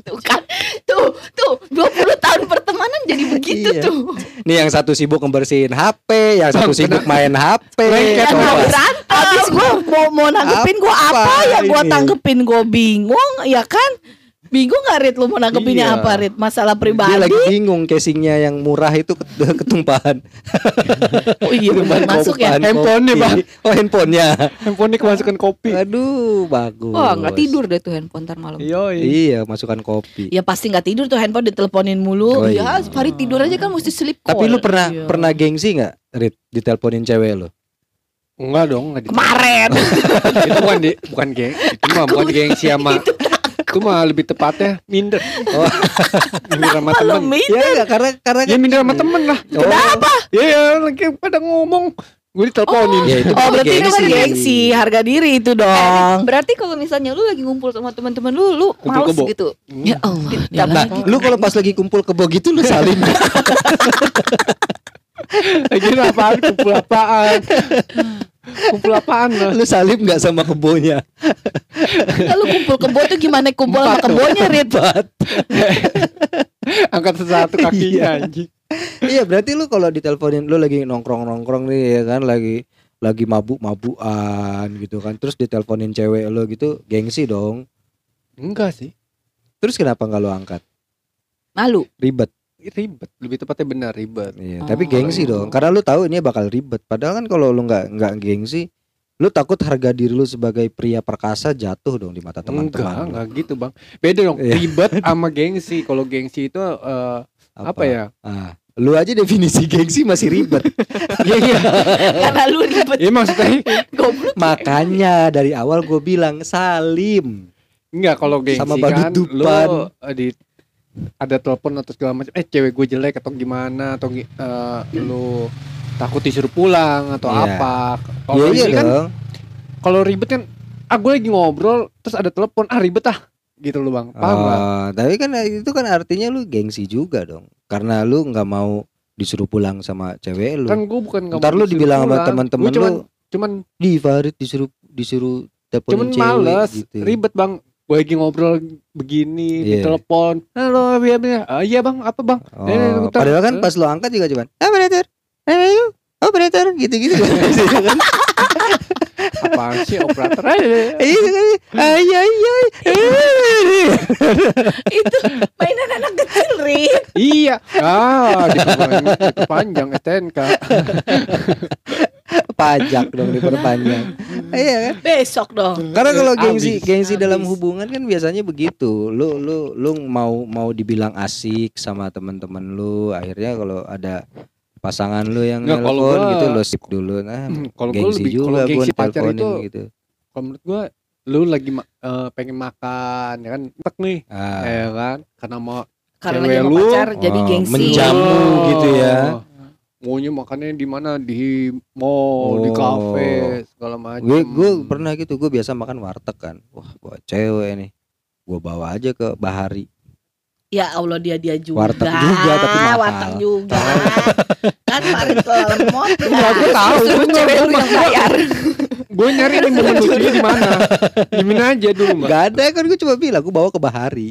tuh kan. Tuh, tuh 20 tahun pertemanan jadi begitu Iya. tuh. Nih yang satu sibuk ngebersihin HP, yang satu sibuk main HP. Lengket, Kan berantem. Habis gue mau mau nanggepin gue Apa apa, ya gue tanggepin gue bingung ya kan bingung gak Rit lu mau nanggepinnya Iya. apa Rit masalah Dia pribadi lagi bingung casingnya yang murah itu ket- ketumpahan. oh iya benar masuk ya Ketumpahan Handphonenya. Bang. Oh handphonenya. Handphone kemasukan kopi. Aduh, bagus. Wah, nggak tidur deh tuh handphone ntar malam. Iya. Iya, masukkan kopi. ya pasti nggak tidur tuh handphone diteleponin mulu Oh, Ya, iya. hari tidur aja kan mesti sleep call. Tapi lu pernah Iya. pernah gengsi nggak, Rit, diteleponin cewek lu? Enggak dong, enggak di- kemarin itu bukan di, bukan geng, itu mah bukan gengsi sama itu mah lebih tepatnya minder. Oh. minder sama temen. minder. Ya enggak karena karena Ya minder sama temen lah. Oh, kenapa Iya, ya, lagi pada ngomong. Gue diteleponin. Ya, itu oh berarti itu kan gengsi. gengsi harga diri itu dong Berarti kalau misalnya lu lagi ngumpul sama teman-teman lu, lu Kumpul males kebo. gitu. ya Allah Tapi- Nah, lu kalau pas lagi kumpul kebo gitu lu salim. Lagi apaan? Kumpul apaan? Kumpul apaan lah? lu salim nggak sama kebonya? Lalu kumpul kebo tuh gimana kumpul sama kebonya Rit Angkat satu kakinya Iya. anjing. iya, berarti lu kalau diteleponin lu lagi nongkrong-nongkrong nih ya kan lagi lagi mabuk-mabukan gitu kan. Terus diteleponin cewek lu gitu, gengsi dong. Enggak sih. Terus kenapa nggak lu angkat? Malu. Ribet. Ribet, lebih tepatnya benar ribet. Iya, Oh. tapi gengsi dong. Karena lu tahu ini bakal ribet. Padahal kan kalau lu nggak nggak gengsi, lu takut harga diri lu sebagai pria perkasa jatuh dong di mata Enggak, teman-teman. lu. enggak gitu, Bang. Beda dong, Iya. ribet sama gengsi. Kalau gengsi itu eh, apa? ya? Ah, lu aja definisi gengsi masih ribet. Iya, iya. Karena lu ribet. Iya maksudnya Goblok. Makanya dari awal gue bilang salim. enggak kalau gengsi Sama kan lu di ada telepon atau segala macam eh cewek gue jelek atau gimana atau eh, lu takut disuruh pulang atau Iya. apa. Iya Kalau iya ini kan kalau ribet kan ah gue lagi ngobrol terus ada telepon ah ribet ah gitu lu bang paham? Oh, tapi kan itu kan artinya lu gengsi juga dong. Karena lu nggak mau disuruh pulang sama cewek lu. kan gue bukan nggak Ntar lu dibilang sama teman-teman cuman lu, cuman di Farid disuruh disuruh cuman teleponin cewek males gitu. ribet bang gue lagi ngobrol begini di Iya. telepon halo iya iya ah, iya bang. Apa bang? Oh, Eh, bentar. padahal kan pas lu angkat juga cuman operator, ayo, operator, gitu-gitu. kan. apaan sih operator? Eh, Iya, kan? ayo, ayo, itu mainan anak kecil Rit iya. Ah dipanjang itu panjang STNK pajak dong diperpanjang. Iya kan? besok dong Karena kalau gengsi gengsi dalam hubungan kan biasanya begitu. Lu lu lu mau mau dibilang asik sama teman-teman lu, akhirnya kalau ada pasangan lu yang Nggak, nelpon gua- gitu lu sip dulu. Nah, Hmm, kalau gue gengsi lebih juga kalau gua gengsi pacar itu gitu. kalau menurut gue lu lagi ma- eh, pengen makan ya kan tek nih Ah, ya kan karena mau karena Cewek lagi mau lu, pacar jadi oh, gengsi menjamu gitu ya. Maunya makannya di mana di mall di Oh. kafe segala macam gue gue pernah gitu, gue biasa makan warteg kan. Wah, gua cewek nih. Gue bawa aja ke Bahari. ya Allah dia dia juga Warteg juga, tapi mahal. warteg juga kan kemarin ke lemot Enggak, gue tahu gue cewek lu yang bayar. gue nyari momen lucunya di mana dimin aja dulu mbak Gak ada kan gue cuma bilang gue bawa ke Bahari.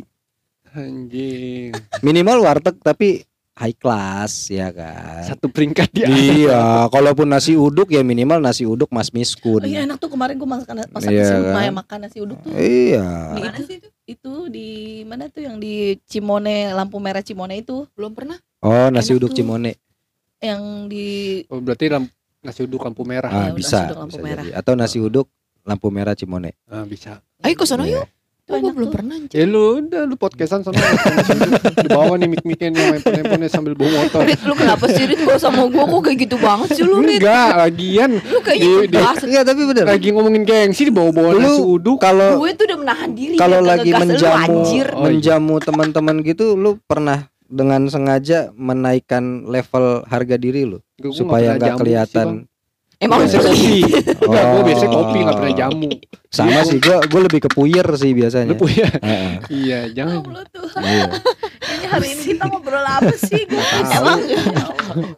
anjing Minimal warteg tapi high class ya kan. satu peringkat dia Iya, kalaupun nasi uduk ya minimal nasi uduk Mas Miskun. Oh, iya enak tuh kemarin gue masak masak Iya, nasi uduk kan? Maya makan nasi uduk tuh Iya. Di Mana itu, sih itu? itu di mana tuh yang di Cimone lampu merah Cimone itu Belum pernah. Oh, nasi Enak uduk tuh. Cimone. yang di oh, berarti lamp, nasi uduk lampu merah Ah, udah bisa, nasi uduk lampu bisa merah. jadi. Atau nasi uduk lampu merah Cimone. ah, bisa Ayo ke sono Iya. Yuk. Oh, gue belum tuh. pernah. anjir. ya lu udah lu podcastan sama di bawah nih mic micnya nih handphone handphonenya sambil bawa motor Rit, lu kenapa sih Rit gua sama gua kok kayak gitu banget sih lu Rit? enggak lagian Lu di- ngebahas. Enggak, tapi bener. lagi ngomongin gengsi di Lu nasi uduk Kalau Gue tuh udah menahan diri kalau lagi menjamu anjir. Oh, iya. menjamu teman-teman gitu lu pernah dengan sengaja menaikkan level harga diri lu supaya nggak kelihatan. Emang biasa kopi. Enggak, gue biasa Oh. kopi nggak pernah jamu. Sama sih gua gua lebih ke puyer sih biasanya. Lu? Heeh. Iya, jangan. Iya. Ini hari ini kita ngobrol apa sih? Gue emang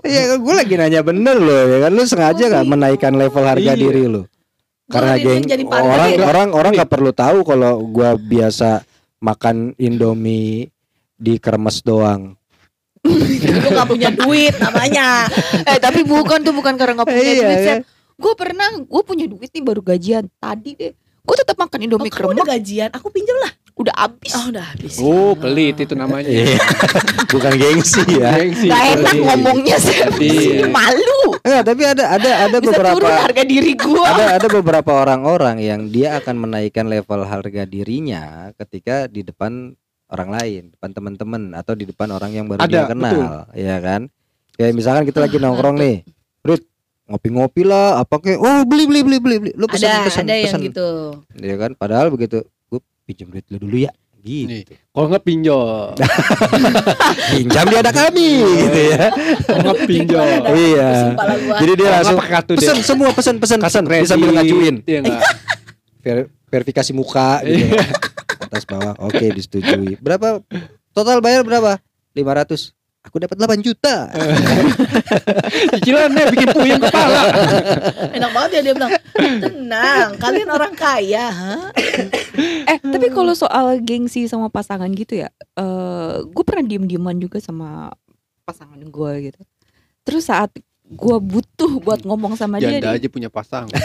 Iya, gue lagi nanya bener loh ya kan lu sengaja nggak menaikkan level harga Iya. diri lu. Karena geng orang ya. orang orang nggak perlu tahu kalau gua biasa makan Indomie di kremes doang. lu gak punya duit namanya. eh tapi bukan tuh bukan karena nggak punya Iya, duit kan? Gue pernah, gue punya duit nih baru gajian tadi deh. Gue tetap makan Oh, Indomie kamu kremes, udah gajian, aku pinjam lah. udah habis. Oh, udah habis. Oh, pelit itu namanya. Iya. Bukan gengsi ya. Gengsi, Gak enak pelit. ngomongnya sih, Iya. malu. Enggak, tapi ada ada ada Bisa beberapa turun harga diri gue. ada ada beberapa orang-orang yang dia akan menaikkan level harga dirinya ketika di depan orang lain, depan teman-teman atau di depan orang yang baru Ada, dia kenal, ya kan? Kayak misalkan kita lagi nongkrong nih, Rit, ngopi-ngopi lah, apa kayak, oh beli beli beli beli, beli. lu pesan Ada, pesan ada yang pesan, gitu. ya kan? Padahal begitu, gue pinjam duit lu dulu ya, gitu. kalau nggak pinjol, Pinjam di ada kami, gitu ya. kalau nggak pinjol. Iya. Jadi dia langsung pesan semua pesan pesan pesan bisa sambil ngajuin Iya verifikasi muka gitu. Atas bawah oke disetujui berapa total bayar berapa 500 aku dapat 8 juta Cicilannya bikin puyeng kepala. Enak banget ya dia bilang, tenang, kalian orang kaya, ha? Eh tapi kalau soal gengsi sama pasangan gitu ya, eh gue pernah diem dieman juga sama pasangan gue gitu. Terus saat gue butuh buat ngomong sama dia, Janda aja punya pasang.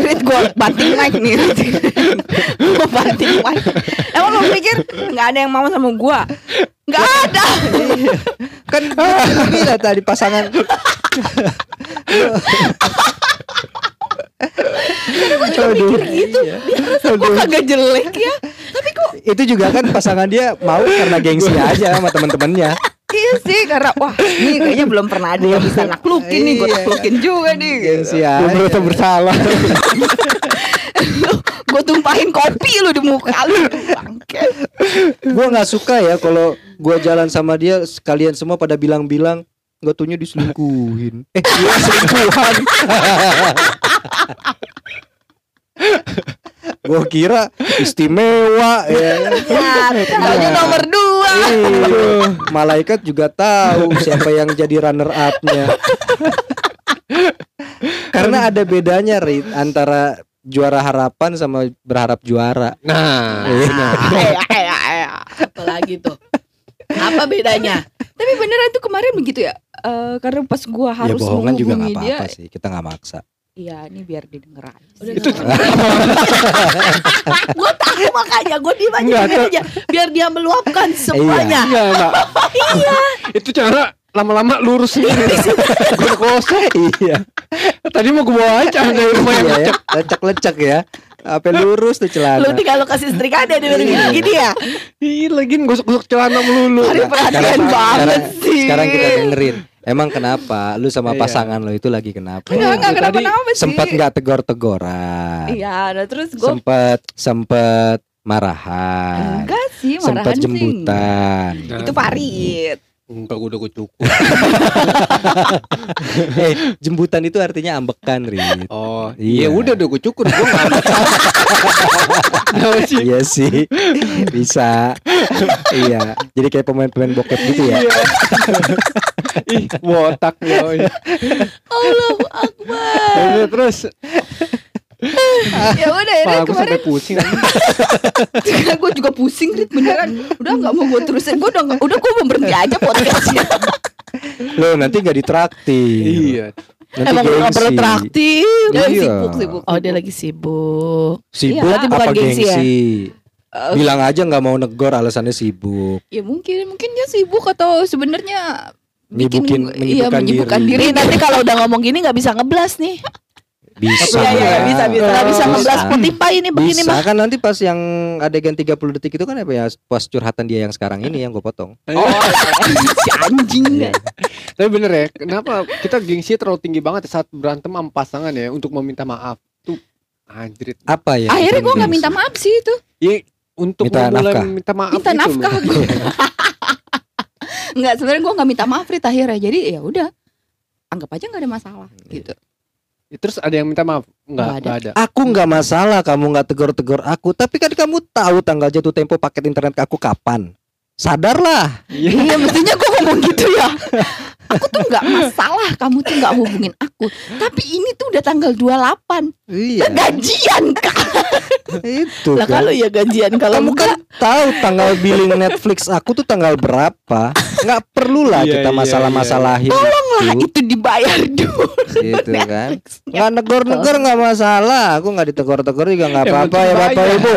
Rit gue banting mic nih, gue banting mic. Emang lo pikir nggak ada yang mau sama gue? Nggak ada. kan bilang tadi pasangan Aduh, gitu. Gue kagak jelek ya. Tapi kok itu juga kan pasangan dia mau karena gengsi aja sama teman-temannya iya sih karena wah ini kayaknya belum pernah ada yang bisa naklukin nih, gue Iya. naklukin juga nih. gengsi Belum aja merasa bersalah. gue tumpahin kopi lu di muka lu bangke gue nggak suka ya kalau gue jalan sama dia kalian semua pada bilang-bilang nggak tuhnya diselingkuhin eh dia selingkuhan gue kira istimewa ya. Tanya nomor dua. Iya. malaikat juga tahu siapa yang jadi runner up-nya karena ada bedanya Rit antara juara harapan sama berharap juara. Nah, eh. Apalagi tuh. Apa bedanya? tapi beneran tuh kemarin begitu ya? Eh, karena pas gua ya harus bohongan juga nggak menghubungi dia apa-apa sih. Kita nggak maksa iya ini biar didengar aja Udah itu gue tahu makanya gue diem aja diem aja biar dia meluapkan semuanya. enggak enggak. Iya. Itu cara lama-lama lurus sendiri. Gue kosong. iya Tadi mau gue bawa aja dari rumah yang Iya ya, lecek. lecek-lecek ya. Apa lurus tuh Lu celana. tinggal lu kasih setrika ada di gini-gini ya. Ih, lagi gosok-gosok celana melulu. Hari perhatian banget sekarang- sih Sekarang kita dengerin. Emang kenapa? Lu sama Iya. pasangan lo itu lagi kenapa? enggak enggak Tadi kenapa kenapa sih Sempat nggak tegor-tegoran? iya nah terus gue Sempet sempet marahan. enggak sih Sempet marahan sih jembutan. Nah, itu parit Enggak, gue udah gue cukup. eh, jembutan itu artinya ambekan, Rit. Oh, Iya. iya udah udah gue cukur. Gue nggak masalah. Kenapa sih? Iya sih. Bisa. iya. Jadi kayak pemain-pemain bokep gitu ya. Iya. Ih, botak yoi. Allahu Akbar. Terus ya udah ya Pala kemarin sampai pusing gue juga pusing Rit beneran udah nggak mau gue terusin gue udah nggak- udah gue mau berhenti aja podcastnya Lo nanti nggak ditraktir. Iya Nanti Emang lu gak perlu gengsi. traktir. Dia Iya. sibuk sibuk Oh dia lagi sibuk. Sibuk Iya, berarti bukan apa gengsi ya? gengsi? Eh, Bilang aja nggak mau negor alasannya sibuk. ya mungkin mungkin dia sibuk atau sebenarnya bikin Nyibukin- iya menyibukkan menyibukkan diri. diri, nanti kalau udah ngomong gini nggak bisa ngeblas nih. Bisa. Iya iya bisa bisa. Nggak bisa ngeblas Bisa. Spotify ini begini Bisa mah. kan nanti pas yang adegan 30 detik itu kan apa ya pas curhatan dia yang sekarang ini yang gue potong. oh si anjing Iya. Tapi bener ya Kenapa kita gengsi terlalu tinggi banget ya Saat berantem sama pasangan ya Untuk meminta maaf Tuh Anjrit Apa ya? akhirnya gue nggak minta maaf sih itu Ya untuk Minta nafkah. minta maaf minta gitu nafkah loh. gue nggak sebenarnya gue nggak minta maaf Rit akhirnya jadi ya udah anggap aja nggak ada masalah gitu Terus ada yang minta maaf? Enggak, Nggak ada. enggak ada. Aku nggak masalah kamu nggak tegur-tegur aku, tapi kan kamu tahu tanggal jatuh tempo paket internet aku kapan. Sadarlah. Iya. iya mestinya gue ngomong gitu ya aku tuh nggak masalah kamu tuh nggak hubungin aku tapi ini tuh udah tanggal 28 Iya, gajian kak itu Lah kan. kalau ya gajian kalau Kamu kan tahu tanggal billing Netflix aku tuh tanggal berapa? Nggak perlulah Iya, kita iya, masalah-masalahin lah itu, itu dibayar dulu gitu kan. Nggak negor-negor nggak masalah. Aku nggak ditegur-tegur juga nggak apa-apa ya bapak ibu.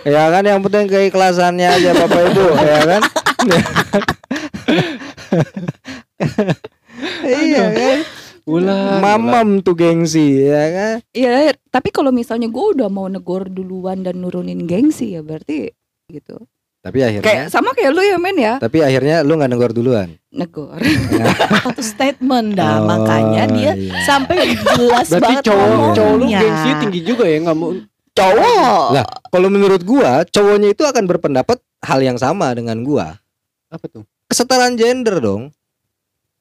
Ya kan yang penting keikhlasannya aja bapak ibu, ya kan? iya kan? Ulah. Mamam tuh gengsi, ya kan? Iya, tapi kalau misalnya gue udah mau negor duluan dan nurunin gengsi ya berarti gitu. Tapi akhirnya, Kayak sama kayak lu ya men ya, tapi akhirnya lu nggak negor duluan. negor. satu statement dah Oh, makanya dia iya. sampai jelas Berarti banget cowok ngomongnya. cowok lu gengsinya tinggi juga ya nggak mau Cowok. Lah, kalau menurut gua, cowoknya itu akan berpendapat hal yang sama dengan gua. apa tuh? Kesetaraan gender dong.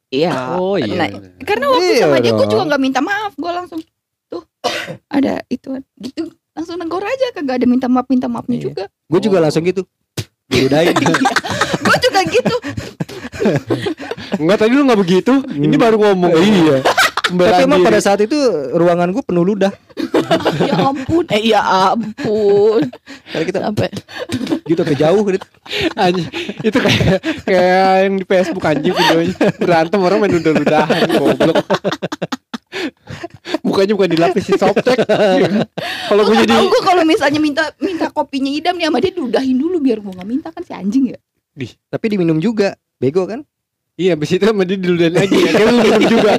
Iya. Oh iya. Nah. Karena waktu Iya sama dia dong. juga nggak minta maaf, gue langsung tuh ada itu gitu langsung negor aja kagak ada minta maaf minta maafnya Iya. juga. Gue juga Oh. langsung gitu. Diudahin. gue juga gitu. Enggak tadi lu nggak begitu. Ini Hmm. baru ngomong. iya. Tapi emang diri. pada saat itu ruangan gue penuh ludah. ya ampun eh ya ampun Karena kita sampai gitu sampai jauh gitu. Anjing, itu kayak kayak yang di Facebook anjing videonya berantem orang main udah-udahan goblok. Mukanya bukan dilapisin softtek. Kalau gue jadi gue kalau misalnya minta minta kopinya idam nih sama dia diudahin dulu biar gue nggak minta kan si anjing ya. Tapi diminum juga. Bego kan? Iya, abis itu sama dia diludahin lagi. Akhirnya lu minum juga.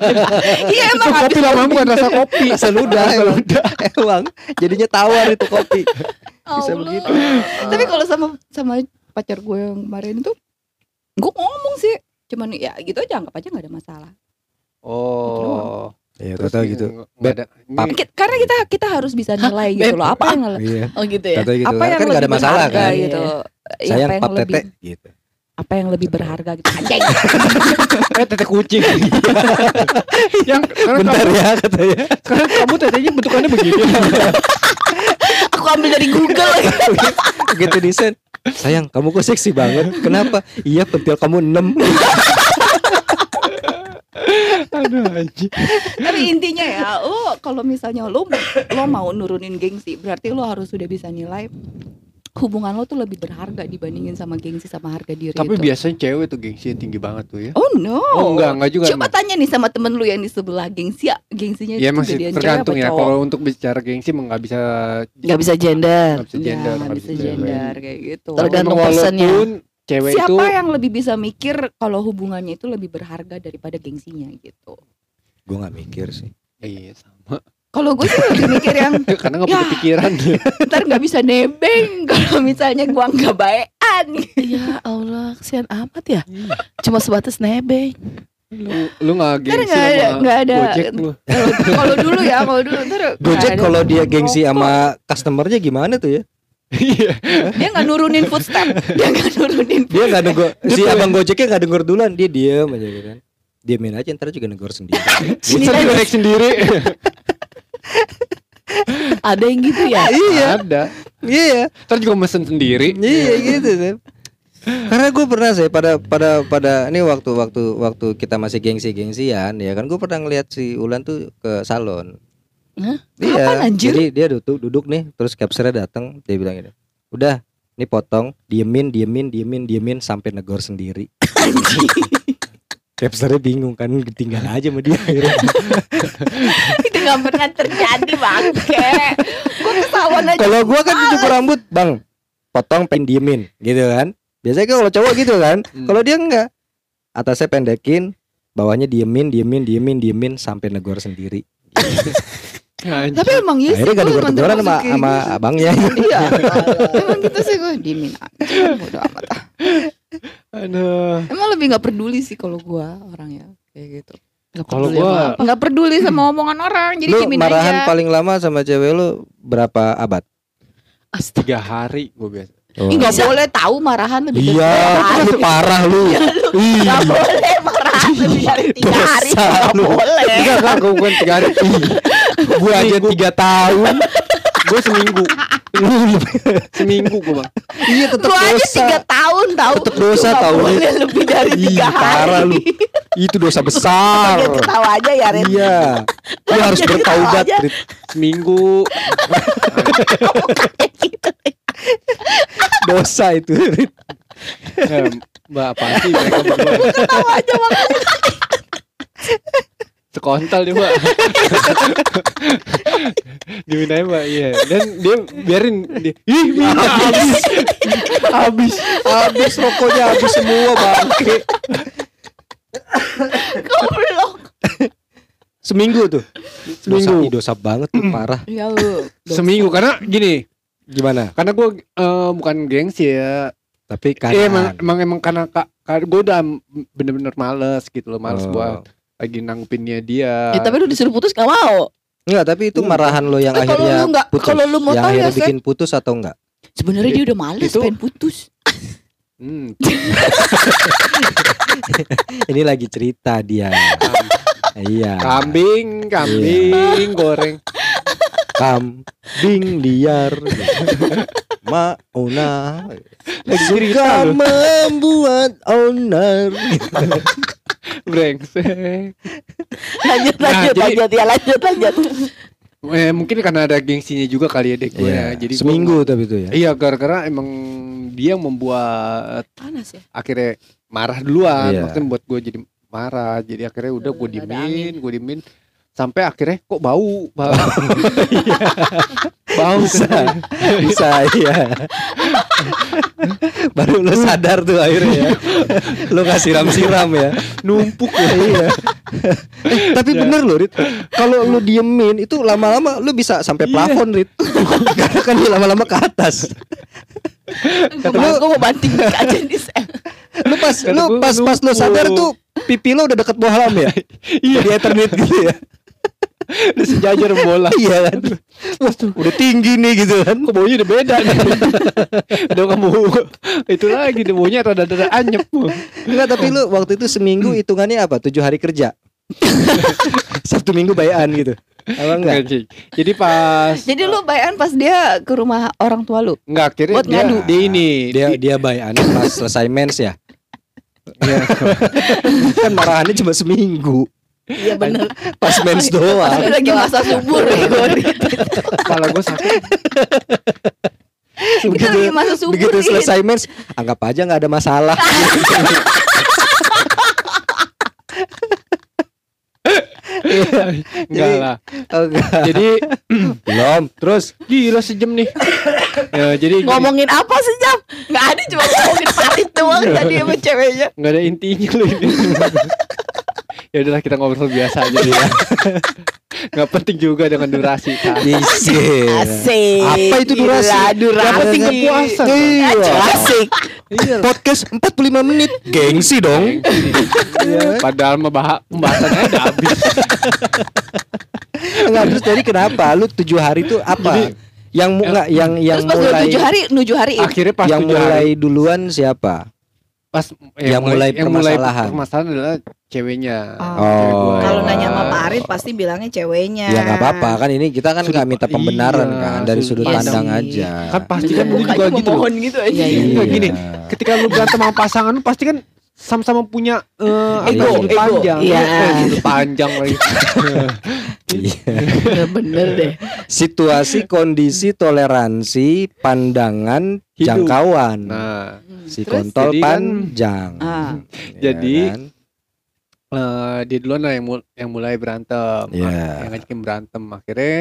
Iya itu emang kopi habis lama bukan rasa kopi. Rasa ludah Rasa emang. ludah. Emang jadinya tawar itu kopi. Bisa Allah. begitu. Tapi kalau sama sama pacar gue yang kemarin itu gue ngomong sih cuman ya gitu aja anggap aja nggak ada masalah. Oh. Iya, kata gitu. Ki- Karena kita kita harus bisa nilai gitu Beb, loh apa yang Iya. oh gitu ya Kata gitu. apa yang kan nggak ada masalah kan. gitu. Ya, Sayang apa yang pap lebih tete gitu. Apa yang lebih berharga gitu anjing. Eh tete kucing. yang sekarang Bentar kamu, ya katanya. sekarang kamu tetenya bentukannya begini. aku ambil dari Google Begitu desain. Sayang, kamu kok seksi banget. Kenapa? Iya, pentil kamu 6. Aduh anjing. Tapi intinya ya, lo kalau misalnya lo lo mau nurunin gengsi, berarti lo harus sudah bisa nilai hubungan lo tuh lebih berharga dibandingin sama gengsi sama harga diri Tapi itu. biasanya cewek tuh gengsinya tinggi banget tuh ya. Oh no. Oh enggak, enggak juga. Coba emang. tanya nih sama temen lu yang di sebelah gengsi ya, gengsinya Ya itu masih gedean tergantung cewek ya. Kalau untuk bicara gengsi emang nggak bisa nggak bisa gender nggak bisa gender, Ya, nggak bisa cewek. gender kayak gitu. Tergantung personnya. cewek Siapa itu yang lebih bisa mikir kalau hubungannya itu lebih berharga daripada gengsinya gitu? Gue gak mikir sih. iya sama. Kalau gue sih lebih mikir yang Karena nggak punya Ya. pikiran. ntar nggak bisa nebeng kalau misalnya gua nggak baekan. ya Allah kesian amat ya cuma sebatas nebeng lu lu nggak Ntar gengsi nggak ada sama nggak ada. Gojek lu. Kalau dulu ya, kalau dulu ntar Gojek kalau dia gengsi sama customernya gimana tuh ya? Iya. dia nggak nurunin footstep, dia nggak nurunin. Dia nggak negor, si abang Gojeknya nggak negor duluan, dia diem aja gitu kan. Diamin aja ntar juga negor sendiri. Bisa juga naik sendiri. Ada yang gitu ya iya, Ada. iya, Ntar juga mesen sendiri. iya gitu kan. Karena gue pernah sih pada pada pada ini waktu waktu waktu kita masih gengsi gengsian ya kan gue pernah ngeliat si Ulan tuh ke salon. Hah? Iya. Kapan, anjir? Jadi dia duduk duduk nih terus capsernya datang dia bilang gini. Udah, ini potong, diemin, diemin, diemin, diemin sampai negor sendiri. Capsernya bingung kan tinggal aja sama dia akhirnya. itu nggak pernah terjadi bangke. Gua ketahuan aja. Kalau gua kan cukur rambut, Bang. Potong pengen diemin gitu kan. Biasanya kan kalau cowok gitu kan. Hmm. Kalau dia enggak. Atasnya pendekin, bawahnya diemin, diemin, diemin, diemin sampai negor sendiri. Tapi emang iya sih. Akhirnya gak negor-negoran sama sama gitu. abangnya. Iya. emang gitu sih gue diemin aja. Bodo amat. Aduh. Emang lebih nggak peduli sih kalau gua orangnya kayak gitu. Kalau peduli gua Nggak peduli sama omongan orang, jadi lu marahan aja. paling lama sama cewek lu berapa abad? tiga hari gue biasa. Oh. Ih, nggak boleh tahu marahan lebih dari Iya, tiga hari. lu parah lu. Nggak Ih, boleh marah lebih dari tiga hari Dosa nggak lu. boleh Enggak, enggak, gue bukan tiga hari. Gua aja tiga tahun. Gue seminggu. seminggu gue bang. Iya tetap Lu aja dosa. tiga tahun tahu Tetep dosa tahu, Rit. lebih dari Ih, tiga parah lu. hari Itu dosa besar. Dia ketawa aja ya Ren Iya. Lu harus Jadi bertaubat. Rit. Seminggu. Dosa itu, Rit. Eh, mbak apa sih mereka berdua? Ketawa aja makanya Sekontal dia mbak. Diminain mbak, iya. Dan dia biarin dia. Ih, minta habis. habis. Habis rokoknya habis semua bangke. Goblok Seminggu tuh. Seminggu. Dosa, dosa banget tuh, parah. Ya lu. Seminggu karena gini, Gimana? karena gue eh, bukan gengsi ya. Tapi kan Iya emang, emang emang karena kak, gue udah bener-bener males gitu loh, males Oh. buat lagi nanggupinnya dia. Ya tapi lu disuruh putus gak mau Enggak, tapi itu marahan lo yang Eh, kalau akhirnya lu putus. kalau lu mau yang tahu ya akhirnya bikin putus atau enggak? sebenarnya dia udah males Itu- pengen putus Hmm, Ini lagi cerita dia. iya. kambing, kambing goreng. Kambing liar. Mauna suka membuat onar. Brengsek. lanjut Nah, lanjut jadi- lanjut ya lanjut lanjut Eh, mungkin karena ada gengsinya juga kali ya dek gue. Iya. Jadi gua- seminggu tapi itu ya. Iya, gara-gara emang dia yang membuat panas ya akhirnya marah duluan, Iya. maksudnya buat gue jadi marah. Jadi akhirnya udah gue diemin, gue diemin sampai akhirnya kok bau, bau. bau Bisa. Bisa iya. Baru lo sadar tuh akhirnya ya. Lo nggak siram-siram ya. numpuk ya. iya. Eh, tapi Ya. bener loh Rit Kalau lu diemin itu lama-lama lu bisa sampai Iya. plafon Rit Karena kan dia lama-lama ke atas gue mau banting aja di sel Lu pas Kata lu pas pas lu sadar tuh pipi lo udah deket bohlam ya Iya, Di eternit gitu ya udah sejajar bola. Iya kan Udah tinggi nih gitu kan Kok baunya udah beda nih. udah kamu itu lagi deh baunya rada-rada anyep. Enggak tapi lu waktu itu seminggu hitungannya apa? Tujuh hari kerja Sabtu minggu bayaan gitu Apa enggak? Jadi pas Jadi lu bayan pas dia ke rumah orang tua lu. enggak akhirnya Buat dia, ngadu. dia ini Dia di- dia bayaan pas selesai mens ya Iya. Kan marahannya cuma seminggu iya bener Pas mens pas doang dia lagi masa subur ya gue kepala gue sakit. Kita lagi masa subur. begitu selesai mens anggap aja nggak ada masalah Enggak Jadi- lah. Oh, enggak. Jadi belum terus gila sejam nih. ya, jadi gini, ngomongin apa sih jam nggak ada cuma ngomongin parit doang tadi sama ceweknya nggak ada intinya loh ini. ya udahlah kita ngobrol biasa aja deh ya. Nggak penting juga dengan durasi. Asik Apa itu durasi? Gila, durasi Yang penting kepuasan. Iya. asik Podcast 45 menit gengsi dong Iya. Padahal mah bah- pembahasannya udah habis. Enggak terus tadi kenapa lu tujuh hari itu apa yang mu- nggak yang yang Terus pas mulai tujuh hari, nuju hari Akhirnya pas yang tujuh hari, mulai duluan siapa pas yang mulai yang mulai permasalahan. permasalahan adalah ceweknya. Oh. Cewek gua. kalau Oh. nanya sama Parit pasti bilangnya ceweknya ya nggak apa-apa kan ini kita kan nggak minta pembenaran iya, kan dari sudut pandang. pandang Iya aja kan pasti kan lu juga gitu. gitu aja. Iya, iya. Enggak, gini. Ketika lu berantem sama pasangan lu pasti kan sama-sama punya eh, apa Ego, sudut ego. panjang. Iya. Eh, sudut panjang lagi. Iya. bener, bener deh situasi kondisi toleransi pandangan Hidup. jangkauan Nah, si Terus? kontol Jadi kan- panjang Ah. Ya Jadi, kan? eh, dia duluan lah yang, mul- yang mulai berantem. Iya. Yang ngajakin berantem. Akhirnya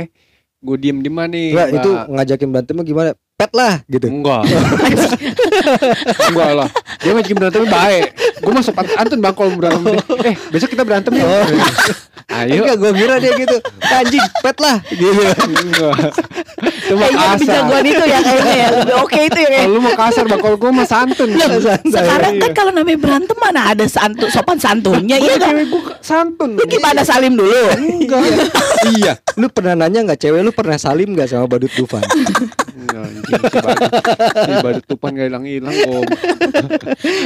gue diem di mana nih? Mbak? itu ngajakin berantemnya gimana pet lah gitu Enggak. Enggak lah. Dia ngajakin berantemnya baik. Gue masuk antun bang kalau berantem. Eh, besok kita berantem ya. Oh. Ayo. Enggak, gue kira dia gitu anjing pet lah gitu Enggak. Itu mah kayaknya lebih kasar. jagoan itu ya kayaknya ya lebih oke itu ya Kalau lu mau kasar bang, kalau gue mah santun. sekarang Iya. kan kalau namanya berantem mana ada santu sopan santunnya Iya iya kan cewek gue santun. lu gimana salim dulu enggak iya lu pernah nanya nggak cewek lu pernah salim nggak sama badut Dufan Anjing, si badut, si badut tupan gak hilang-hilang om.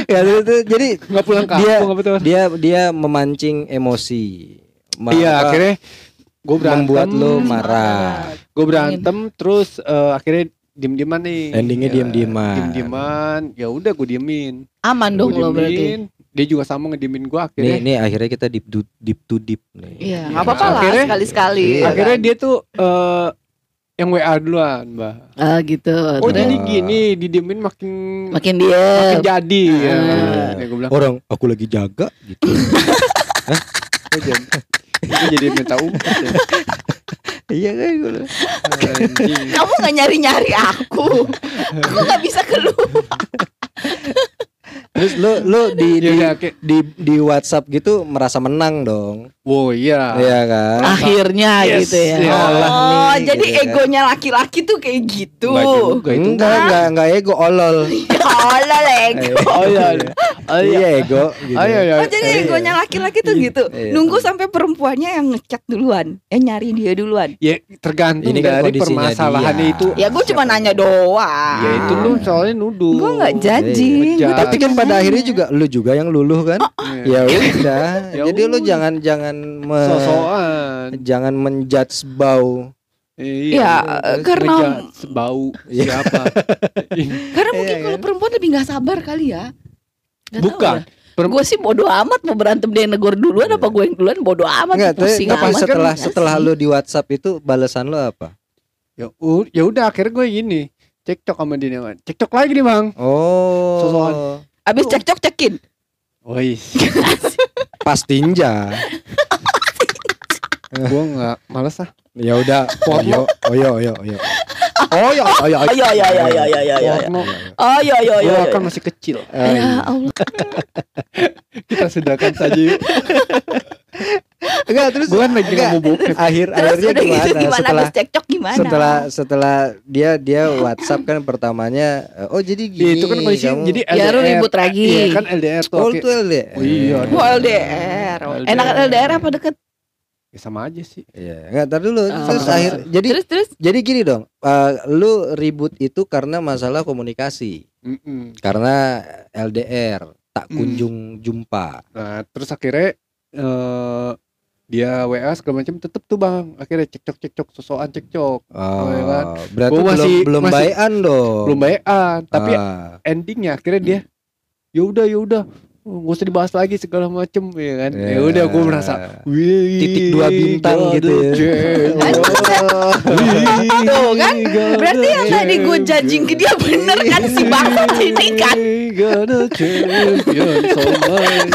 Ya, itu- itu- jadi Nggak pulang Dia- kampung apa tuh? dia dia memancing emosi. Ma- Iya, akhirnya gue berantem. membuat lo marah. Gue berantem terus eh, akhirnya diem-dieman nih. Endingnya Ya, diem-dieman. Diem-dieman. Ya udah gue diemin. Aman dong Gua lo berarti. Dia juga sama ngediemin gue akhirnya. nih akhirnya kita deep to deep to deep nih. Iya, Iya. nggak apa-apa lah Akhirnya- sekali-sekali. Iya. ya Akhirnya kan? dia tuh eh, yang WA duluan, Mbak. Ah gitu. Oh Terus jadi gini, didiemin makin makin makin dia jadi ya. Ah. Ya, gue bilang, Orang aku lagi jaga gitu. oh, itu jadi minta umpat ya. iya kan gue. Anjing. Kamu nggak nyari-nyari aku. aku nggak bisa keluar. Terus lu lu di Ya di, di di WhatsApp gitu merasa menang dong. wow iya. Iya kan? akhirnya Yes, gitu ya. iya. Olah Oh, nih, jadi gitu kan. egonya laki-laki tuh kayak gitu. Enggak juga itu. Enggak, enggak, enggak ego olol. Oh, lah ego. Oh iya. Oh iya. Ego gitu. Oh iya iya. Oh jadi Iya. egonya laki-laki tuh gitu. Iya. Nunggu sampai perempuannya yang ngechat duluan, eh nyari dia duluan. Ya tergantung Ini kan dari permasalahannya dia. itu. Ya gue cuma nanya doang. Ya itu lu soalnya nuduh. Gue nggak Gua Tapi kan pada akhirnya juga lu juga yang luluh kan? Iya. Ya udah. Ya Jadi lu udah. jangan jangan me- sosokan. jangan menjudge bau. Iya. Ya, karena bau Iya. siapa? karena mungkin Iya, kalau perempuan lebih nggak sabar kali ya. Bukan. Perem- Gue sih bodo amat mau berantem dia yang negor duluan apa gue yang duluan bodo amat Enggak, tapi, pusing tapi amat. setelah Kan setelah lu di WhatsApp itu balasan lu apa? Ya, ya udah akhirnya gue gini. Cekcok sama dia. Cekcok lagi nih, Bang. Oh. Sosokan. Abis cekcok cekin. Wis. Pas tinja. gue nggak males ah. Ya udah. Oyo, oyo, oyo, oyo. Oh ya, oh ya. Oh iya iya iya iya iya iya. iya. Porno. Oh iya iya iya. Gue iya. kan masih kecil. Ya Allah. Kita sedangkan saja. Enggak terus Gue kan lagi enggak. nggak mau bokep. akhir Terus akhirnya udah gimana? gitu gimana Setelah abis cekcok gimana? setelah setelah dia dia WhatsApp kan pertamanya oh jadi Ya, gini itu kan kondisi kamu- jadi Ya lu LDR. ribut lagi. Iya kan LDR tuh. oh oke. itu LDR. Oh, iya. Oh LDR. LDR. Enakan LDR apa deket? Ya, sama aja sih. Iya, enggak tar dulu. Oh. Terus akhir jadi Terus terus jadi gini dong. eh, lu ribut itu karena masalah komunikasi. Mm-mm. Karena LDR tak kunjung jumpa. Nah, terus akhirnya eh dia WA segala macam tetep tuh bang akhirnya cekcok cekcok sosokan cekcok Oh, iya kan? berarti Gua masih- belum belum masih- bayan dong. belum bayan tapi Ah, endingnya akhirnya dia ya udah ya udah nggak usah dibahas lagi segala macem ya kan ya Ya. udah gue merasa wih Titik dua bintang God gitu ya. Oh. Tuh kan, Berarti yang tadi gue judging ke dia bener kan si bangsat ini kan. So much.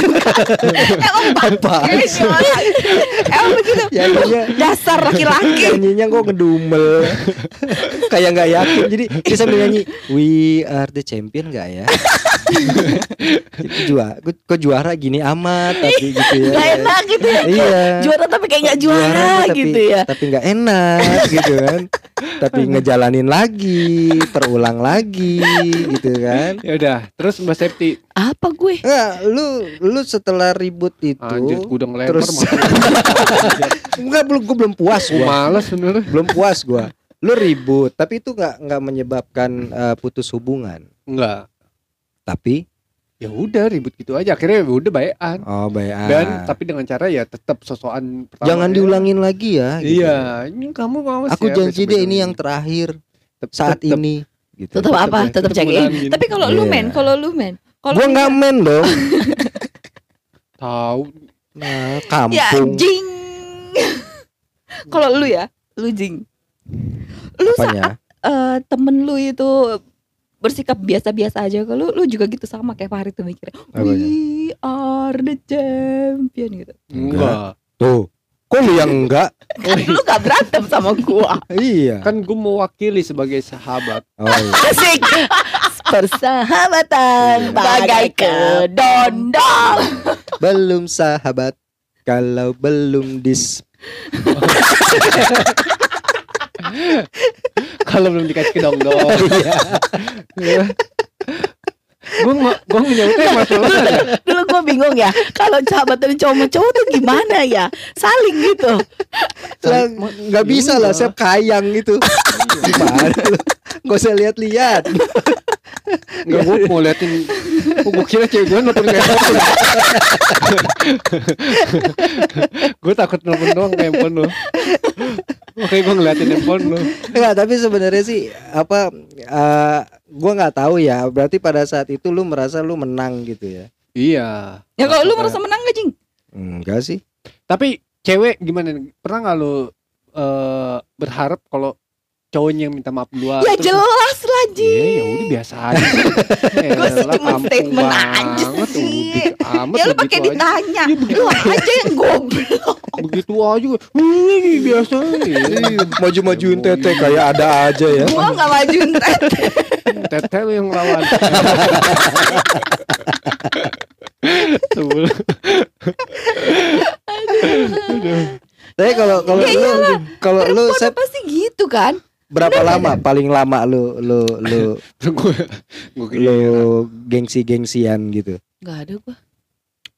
apa? Emang begitu. Nyanyinya Dasar laki-laki. nyanyinya kok ngedumel kayak nggak yakin jadi dia sambil nyanyi we are the champion nggak ya juara kok juara gini amat tapi gitu ya. Gak enak gitu ya. iya. Juara tapi kayak gak juara, tapi, gitu ya. tapi nggak enak gitu kan. Tapi ngejalanin lagi terulang lagi gitu kan. Ya udah terus mbak Septi? Apa gue? Enggak, lu lu setelah ribut itu anjir gue udah ngelempar terus enggak belum gua belum puas Gua. Males bener belum puas gua. Lu ribut tapi itu nggak nggak menyebabkan eh, putus hubungan? Enggak tapi ya udah ribut gitu aja akhirnya ya udah bayan oh baik dan tapi dengan cara ya tetap sosokan pertama jangan ya. diulangin lagi ya gitu. iya ini kamu awas aku ya, janji deh ini yang terakhir Tetep- saat tetep- ini gitu Tetap apa? ya, Tetap check in. ulangin. Tapi kalau lu Iya. men, kalau lu men, kalau gua nggak men dong tahu nah, Ya kampung jing. kalau lu ya, lu jing. Lu saat apanya eh, temen lu itu bersikap biasa-biasa aja kalau lu juga gitu sama kayak Farid tuh mikirnya we are the champion gitu. Enggak. Tuh. Kok lu yang enggak? Kan lu gak berantem sama gua. Iya. Kan gue mewakili sebagai sahabat. Oh, iya. Asik. Persahabatan bagai kedondong. belum sahabat kalau belum dis kalau belum dikasih ke dong dong Iya. gue gue menyebutnya masalahnya Dulu gue bingung ya. Kalau sahabat dari cowok cowok tuh gimana ya? Saling gitu. Lah, nggak bisa lah saya kayang gitu gimana lu? Gak usah lihat-lihat. Enggak gue mau liatin oh, Gue kira cewek gue nonton kayak handphone Gue takut nonton doang kayak handphone lu Makanya gue ngeliatin handphone lu Enggak, tapi sebenarnya sih apa eh gua nggak tahu ya. Berarti pada saat itu lu merasa lu menang gitu ya. Iya Ya kalau lu merasa menang gak Jing? Enggak sih. Tapi cewek gimana nih? Pernah gak lu eh, berharap kalau cowoknya yang minta maaf duluan Ya terus- jelas lah Iya Jing ya udah biasa aja. Gua sih cuma statement aja banget, sih. udah amat Ya lu pakai ditanya Ya, begitu. Lu aja yang goblok Begitu aja gue. "Hmm, biasa. Iya. Maju-majuin tete kayak ada aja ya. Gua gak majuin tete Tete lu yang lawan. Tapi kalau kalau Ya lu kalau lu pasti gitu kan berapa lama? Paling lama lu lu lu gue gue kira lu gengsi-gengsian gitu. Gak ada gua.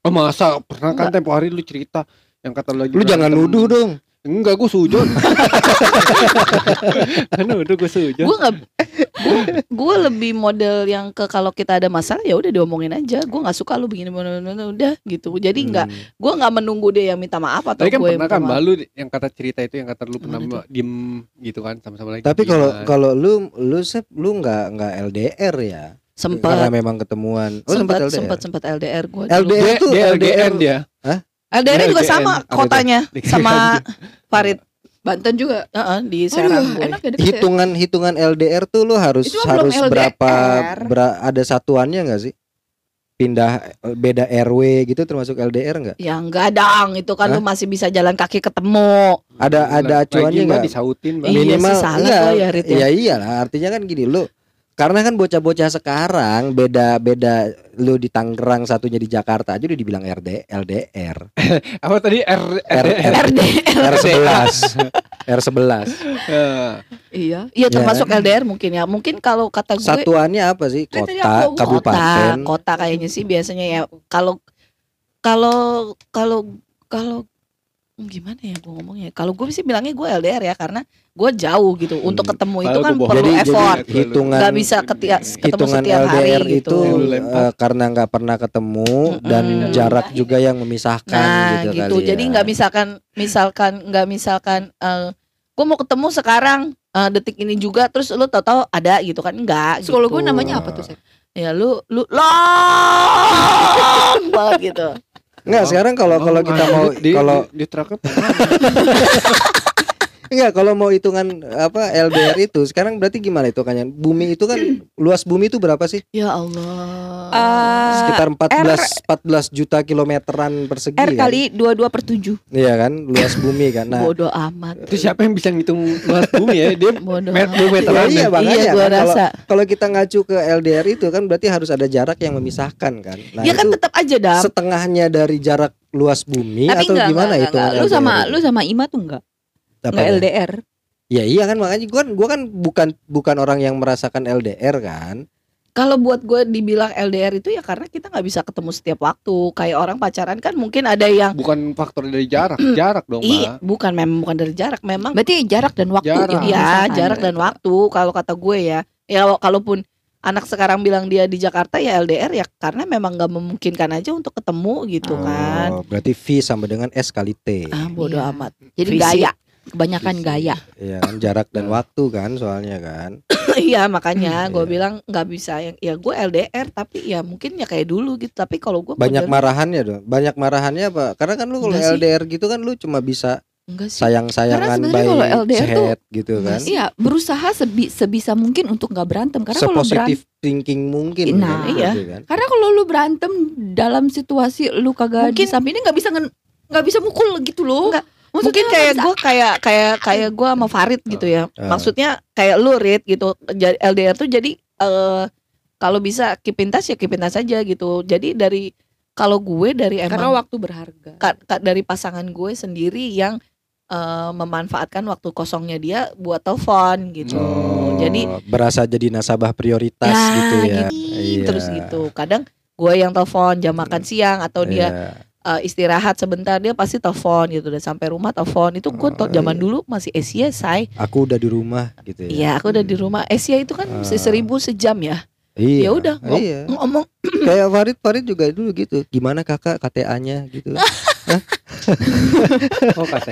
Oh masa? Pernah kan tempo hari lu cerita yang kata lu lagi Lu jangan nuduh dong. Enggak gue sujon kan nuduh gue sujon gue nggak gue lebih model yang ke kalau kita ada masalah ya udah diomongin aja gue nggak suka lu begini udah gitu jadi nggak Hmm. gue nggak menunggu dia yang minta maaf atau tapi kan gue pernah yang kan balu yang kata cerita itu yang kata lu pernah diem gitu kan sama-sama lagi Tapi kalau kalau lu lu Sep lu nggak nggak LDR ya? Karena sempat memang ketemuan. Oh sempat sempat LDR. sempat sempat LDR gue LDR tuh LDR. LGN dia LDR juga sama kotanya sama Farid Banten juga Heeh, di Serang Aduh, enak ya ya. hitungan hitungan LDR tuh lu harus Itu harus LDR. berapa bera- ada satuannya nggak sih? Pindah eh, beda RW gitu termasuk LDR nggak? Ya enggak dang, itu kan Hah? lu masih bisa jalan kaki ketemu. Ada ada acuannya nggak? disautin Mbak. Iya Minimal sih, salah enggak, ya, Rit, ya. ya iyalah artinya kan gini lu karena kan bocah-bocah sekarang beda beda lu di Tangerang satunya di Jakarta aja udah dibilang RD LDR apa tadi? R R, R, LDR. R11 R11 Eh, Iya, Ya. iya. Termasuk LDR mungkin ya. Mungkin kalau kata gue satuannya apa sih? Kan kota kabupaten. Kota, kota kayaknya sih biasanya ya. Kalau kalau kalau kalau gimana ya gue ngomongnya? Kalau gue sih bilangnya gue LDR ya karena gue jauh gitu. Untuk Hmm. ketemu itu Padahal kan perlu Jadi- jadi effort. hitungan Gak bisa ketia, ketemu hitungan setiap hari LDR gitu. itu lu lempar. eh, karena nggak pernah ketemu dan Mm-mm. jarak juga yang memisahkan Nah gitu, gitu, kali jadi ya. nggak misalkan misalkan nggak misalkan gue mau ketemu sekarang eh, detik ini juga terus lu tahu-tahu ada gitu kan enggak Sekolah gitu. gue namanya apa tuh Sep? ya lu lu long banget gitu Enggak, sekarang kalau kalau kita mau di, kalau di, di truknya enggak kalau mau hitungan apa LDR itu sekarang berarti gimana hitungannya? Bumi itu kan luas bumi itu berapa sih? ya Allah Eh, Sekitar 14 14 juta kilometeran persegi R kan? kali 22 per 7 Iya kan? Luas bumi kan. Nah, bodoh amat itu siapa yang bisa ngitung luas bumi ya dia bodoh met amat. dua meteran iya, ya? makanya iya gue kan kalau rasa kalau kita ngacu ke LDR itu kan berarti harus ada jarak yang memisahkan kan. Nah, ya kan itu tetap aja dam setengahnya dari jarak luas bumi Tapi atau enggak, gimana enggak, itu? enggak, enggak. Lu sama lu sama Ima tuh enggak Enggak LDR Ya iya kan makanya gua gua kan bukan bukan orang yang merasakan LDR kan. kalau buat gue dibilang LDR itu ya karena kita nggak bisa ketemu setiap waktu kayak orang pacaran kan mungkin ada yang bukan faktor dari jarak jarak dong Iya, bukan memang bukan dari jarak, memang Berarti jarak dan waktu Jarak. Iya, memisahkan. jarak dan waktu kalau kata gue ya. Ya kalaupun anak sekarang bilang dia di Jakarta ya LDR ya karena memang nggak memungkinkan aja untuk ketemu gitu kan. Oh, berarti V sama dengan S kali T. Ah, bodoh Iya. amat. Jadi Visi. gaya Kebanyakan Visi. gaya Iya kan jarak dan waktu kan soalnya kan. Iya, makanya gue Iya. bilang nggak bisa yang ya gue LDR tapi ya mungkin ya kayak dulu gitu. Tapi kalau gue Banyak marahannya dong. Banyak marahannya apa? Karena kan lu kalau sih. LDR gitu kan lu cuma bisa sayang-sayangan baik kalau LDR tuh- sehat gitu kan. Iya berusaha sebi- sebisa mungkin untuk nggak berantem Karena kalau berantem thinking mungkin Nah, kan, iya. gitu kan. Karena kalau lu berantem dalam situasi lu kagak Mungkin- di sampingnya nggak bisa nggak bisa mukul gitu loh. Enggak. Maksudnya Mungkin kayak gue kayak kayak kayak gue sama Farid gitu ya. Ah. Maksudnya kayak lu Rit gitu. Jadi LDR tuh jadi eh kalau bisa keep in touch ya keep in touch aja gitu. Jadi dari kalau gue dari karena emang waktu berharga. ka- ka- dari pasangan gue sendiri yang eh, memanfaatkan waktu kosongnya dia buat telepon gitu. Oh, Jadi berasa jadi nasabah prioritas ya, gitu ya. gitu, Iya. terus gitu. Kadang gue yang telepon jam makan siang atau dia Iya. Eh, istirahat sebentar dia pasti telepon gitu dan sampai rumah telepon itu gue Oh, zaman iya. dulu masih Asia say Aku udah di rumah gitu ya. Iya aku udah di rumah Asia itu kan Ah. seribu sejam ya Iya. ya udah ngom- Iya. ngomong Kayak Farid Farid juga dulu gitu. Gimana kakak KTA-nya gitu. Oh kata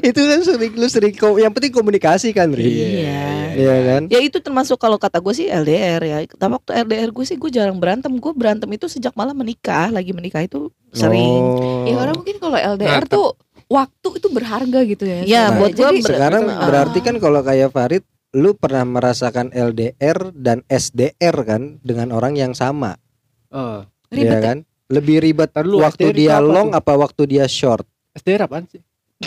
itu kan sering lu sering yang penting komunikasi kan, Ri. Iya. Iya kan? ya itu termasuk kalau kata gue sih LDR ya tapi waktu LDR gue sih gue jarang berantem gue berantem itu sejak malah menikah lagi menikah itu sering Oh. Ya orang mungkin kalau LDR Nah, tuh waktu itu berharga gitu ya. Iya, Nah, buat gue ber- Sekarang Ah. berarti kan kalau kayak Farid lu pernah merasakan LDR dan SDR kan dengan orang yang sama, Eh, ribet ya. kan? Lebih ribet dulu, waktu SDR dia apa long tuh? apa waktu dia short? SDR apaan sih?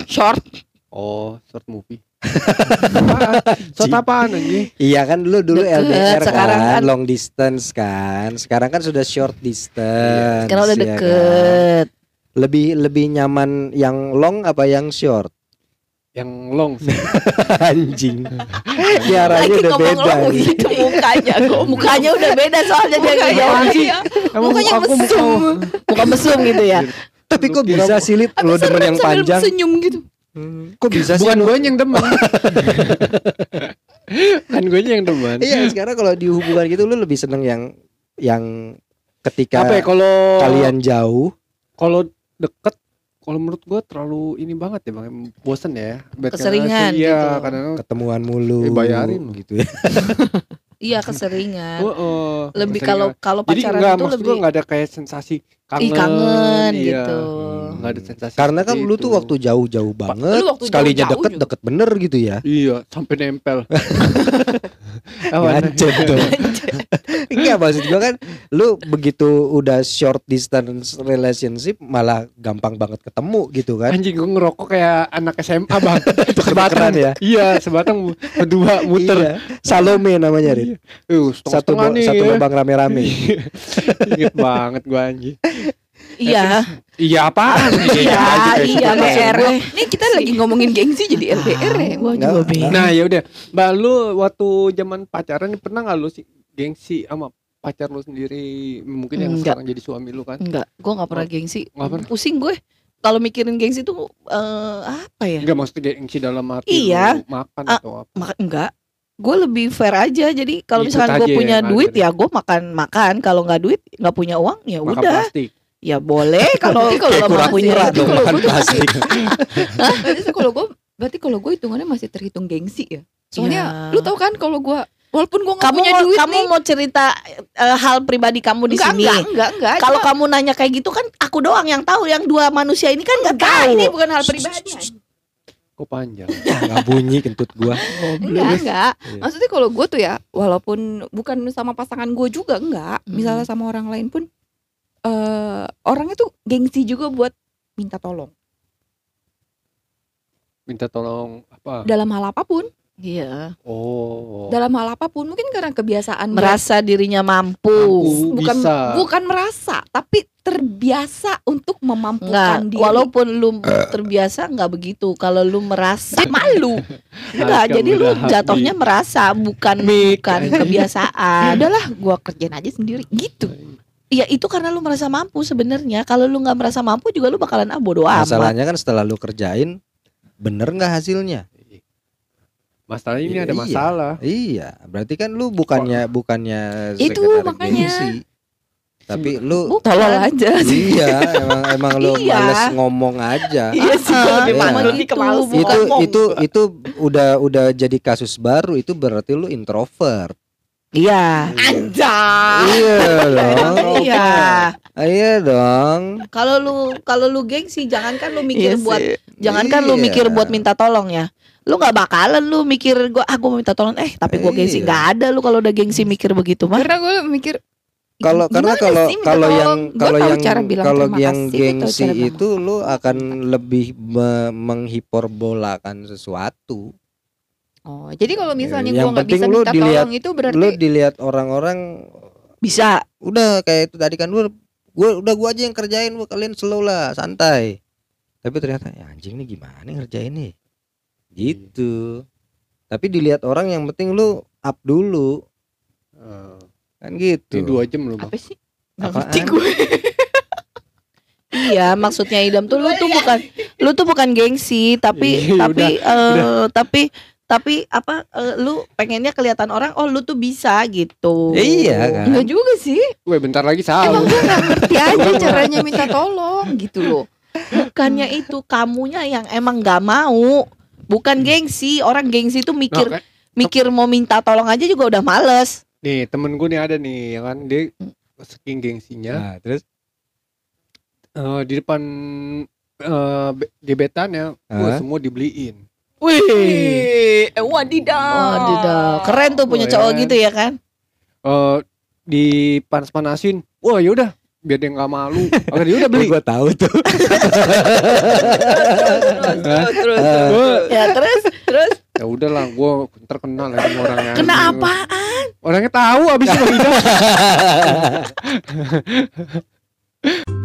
short. Oh, short movie. apaan? Short apaan anjing? Iya kan dulu dulu Deket, LDR sekarang kan, kan- long distance kan. Sekarang kan sudah short distance. sekarang udah ya kan? deket Lebih lebih nyaman yang long apa yang short? Yang long sih. Anjing. Ya arahnya lagi udah ngomong beda. lo begitu mukanya kok mukanya udah beda soalnya dia nggak jawab Apaan sih? Iya. Emang Mukanya muka aku mesum. muka mesum gitu ya Tapi kok bisa? Abis lo demen yang sambil panjang? senyum gitu. Hmm, Kok bisa sih? Bukan gue yang demen. kan gue yang demen. Iya, sekarang kalau di hubungan gitu lu lebih seneng yang yang ketika Apa ya kalau kalian jauh kalau deket kalau menurut gue terlalu ini banget ya bang. Bosen ya. Bad Keseringan chemistry, iya gitu. kadang ketemuan mulu. Eh, bayarin gitu ya. iya keseringan. Oh, oh, lebih kalau kalau jadi pacaran enggak itu maksud lebih gue enggak ada kayak sensasi kangen, ih kangen iya. gitu Nggak ada sensasi Karena kan lu tuh itu. waktu jauh-jauh banget, Lu waktu sekalinya jauh-jauh deket juga. deket bener gitu ya. iya sampai nempel Apa? Ngancet dong. Enggak maksud gua kan lu begitu udah short distance relationship malah gampang banget ketemu gitu kan. anjing gue ngerokok kayak anak SMA bang Tuker-tukeran ya. iya sebatang berdua muter Iya. Salome namanya, Rit. Uh, Satu bo- nih satu ya. lubang rame-rame. Inget banget gue anjing iya Iya apaan? iya iya Maksud BR gua- Nih kita lagi ngomongin gengsi jadi LDR ya. gua Nggak, juga nggak. bingung Nah ya udah, mbak lu waktu zaman pacaran nih, pernah nggak lu sih gengsi sama pacar lu sendiri mungkin yang Enggak. sekarang jadi suami lu kan? enggak gua nggak pernah gengsi Nggak pernah? pusing gue kalau mikirin gengsi tuh eh, apa ya Enggak maksudnya gengsi dalam arti Iya. lu makan Ah, atau apa? Maka, enggak gue lebih fair aja jadi kalau misalkan gue aja punya ya, duit ya gue makan makan kalau nggak duit nggak punya uang ya Makan udah plastik. Ya boleh kalau Berarti kalau nggak punya Berarti dong kalau makan gua tuh plastik. Berarti tuh kalau gue berarti kalau gue hitungannya masih terhitung gengsi ya. Soalnya Iya. lu tau kan kalau gue walaupun gue nggak kamu punya mau, duit kamu nih. mau cerita eh, hal pribadi kamu di enggak, sini enggak, enggak, enggak. kalau Cuma- kamu nanya kayak gitu kan aku doang yang tahu yang dua manusia ini kan nggak enggak, tahu ini bukan hal pribadi. Kok panjang? Ya nggak bunyi kentut gua. Enggak, enggak. Iya. Maksudnya kalau gue tuh ya, walaupun bukan sama pasangan gue juga enggak, Hmm. misalnya sama orang lain pun eh orangnya tuh gengsi juga buat minta tolong Minta tolong apa? dalam hal apa pun, iya Oh. dalam hal apa pun mungkin karena kebiasaan dia- merasa dirinya mampu, Mampu. bukan bisa. bukan merasa, tapi terbiasa untuk Enggak, memampukan diri. walaupun lu terbiasa nggak begitu. Kalau lu merasa malu, enggak. Jadi lu jatuhnya merasa bukan Mik, bukan kebiasaan. adalah gua kerjain aja sendiri gitu. Iya itu karena lu merasa mampu sebenarnya. Kalau lu nggak merasa mampu juga lu bakalan ah bodo amat. Masalahnya kan setelah lu kerjain bener nggak hasilnya? Masalah ini Iya, ada iya. masalah. Iya, berarti kan lu bukannya bukannya Itu makanya. gengsi, tapi lu Bukan. Tolol aja. iya emang emang lu Iya. males ngomong aja. Iya sih, Ah, kalau lebih iya. itu ngomong. itu itu udah udah jadi kasus baru itu berarti lu introvert. Iya. Anjay. iya dong. Iya. Iya dong. Kalau lu kalau lu gengsi jangankan lu mikir Iya buat sih. jangankan lu Iya. mikir buat minta tolong ya. Lu nggak bakalan lu mikir gua ah gua mau minta tolong eh tapi gua gengsi Iya. nggak ada lu kalau udah gengsi mikir begitu mah. Karena gue mikir Kalau karena kalau kalau yang? Gua kalau yang cara bilang kalau yang gua gengsi itu lu akan lebih me- menghiperbolakan sesuatu. Oh, jadi kalau misalnya Yang gua nggak bisa lu minta dilihat- tolong itu berarti Lu dilihat orang-orang Bisa. udah kayak itu tadi kan lu gua udah gua aja yang kerjain gua kalian slow lah santai. Tapi ternyata ya anjing nih gimana ngerjain nih? Gitu. Tapi dilihat orang yang penting lu up dulu. Eh, kan gitu. Ini dua jam loh bang. apa sih? Ngerti gue. Iya, maksudnya idam tuh lu tuh bukan lu tuh bukan gengsi, tapi Iya, tapi eh, tapi tapi apa eh, lu pengennya kelihatan orang oh lu tuh bisa gitu. Iya kan. Enggak juga sih. Gue bentar lagi Emang sahur. gue gak ngerti aja caranya minta tolong gitu loh. Bukannya itu kamunya yang emang nggak mau. Bukan gengsi, orang gengsi tuh mikir Nah, kayak- mikir mau minta tolong aja juga udah males. nih temen gue nih ada nih, ya kan dia saking gengsinya Nah, terus eh, di depan eh be- gebetannya, gue Hah? semua dibeliin. Wih, eh, wadidaw. Wadidaw, keren tuh punya Oh, cowok ya. gitu ya kan? Eh dipanas-panasin, wah yaudah biar dia nggak malu. Oke dia udah beli. gue tahu tuh. terus, terus, Gua- Ya terus terus ya udahlah, gue terkenal lagi sama orangnya. kena apaan? Orangnya tahu abis itu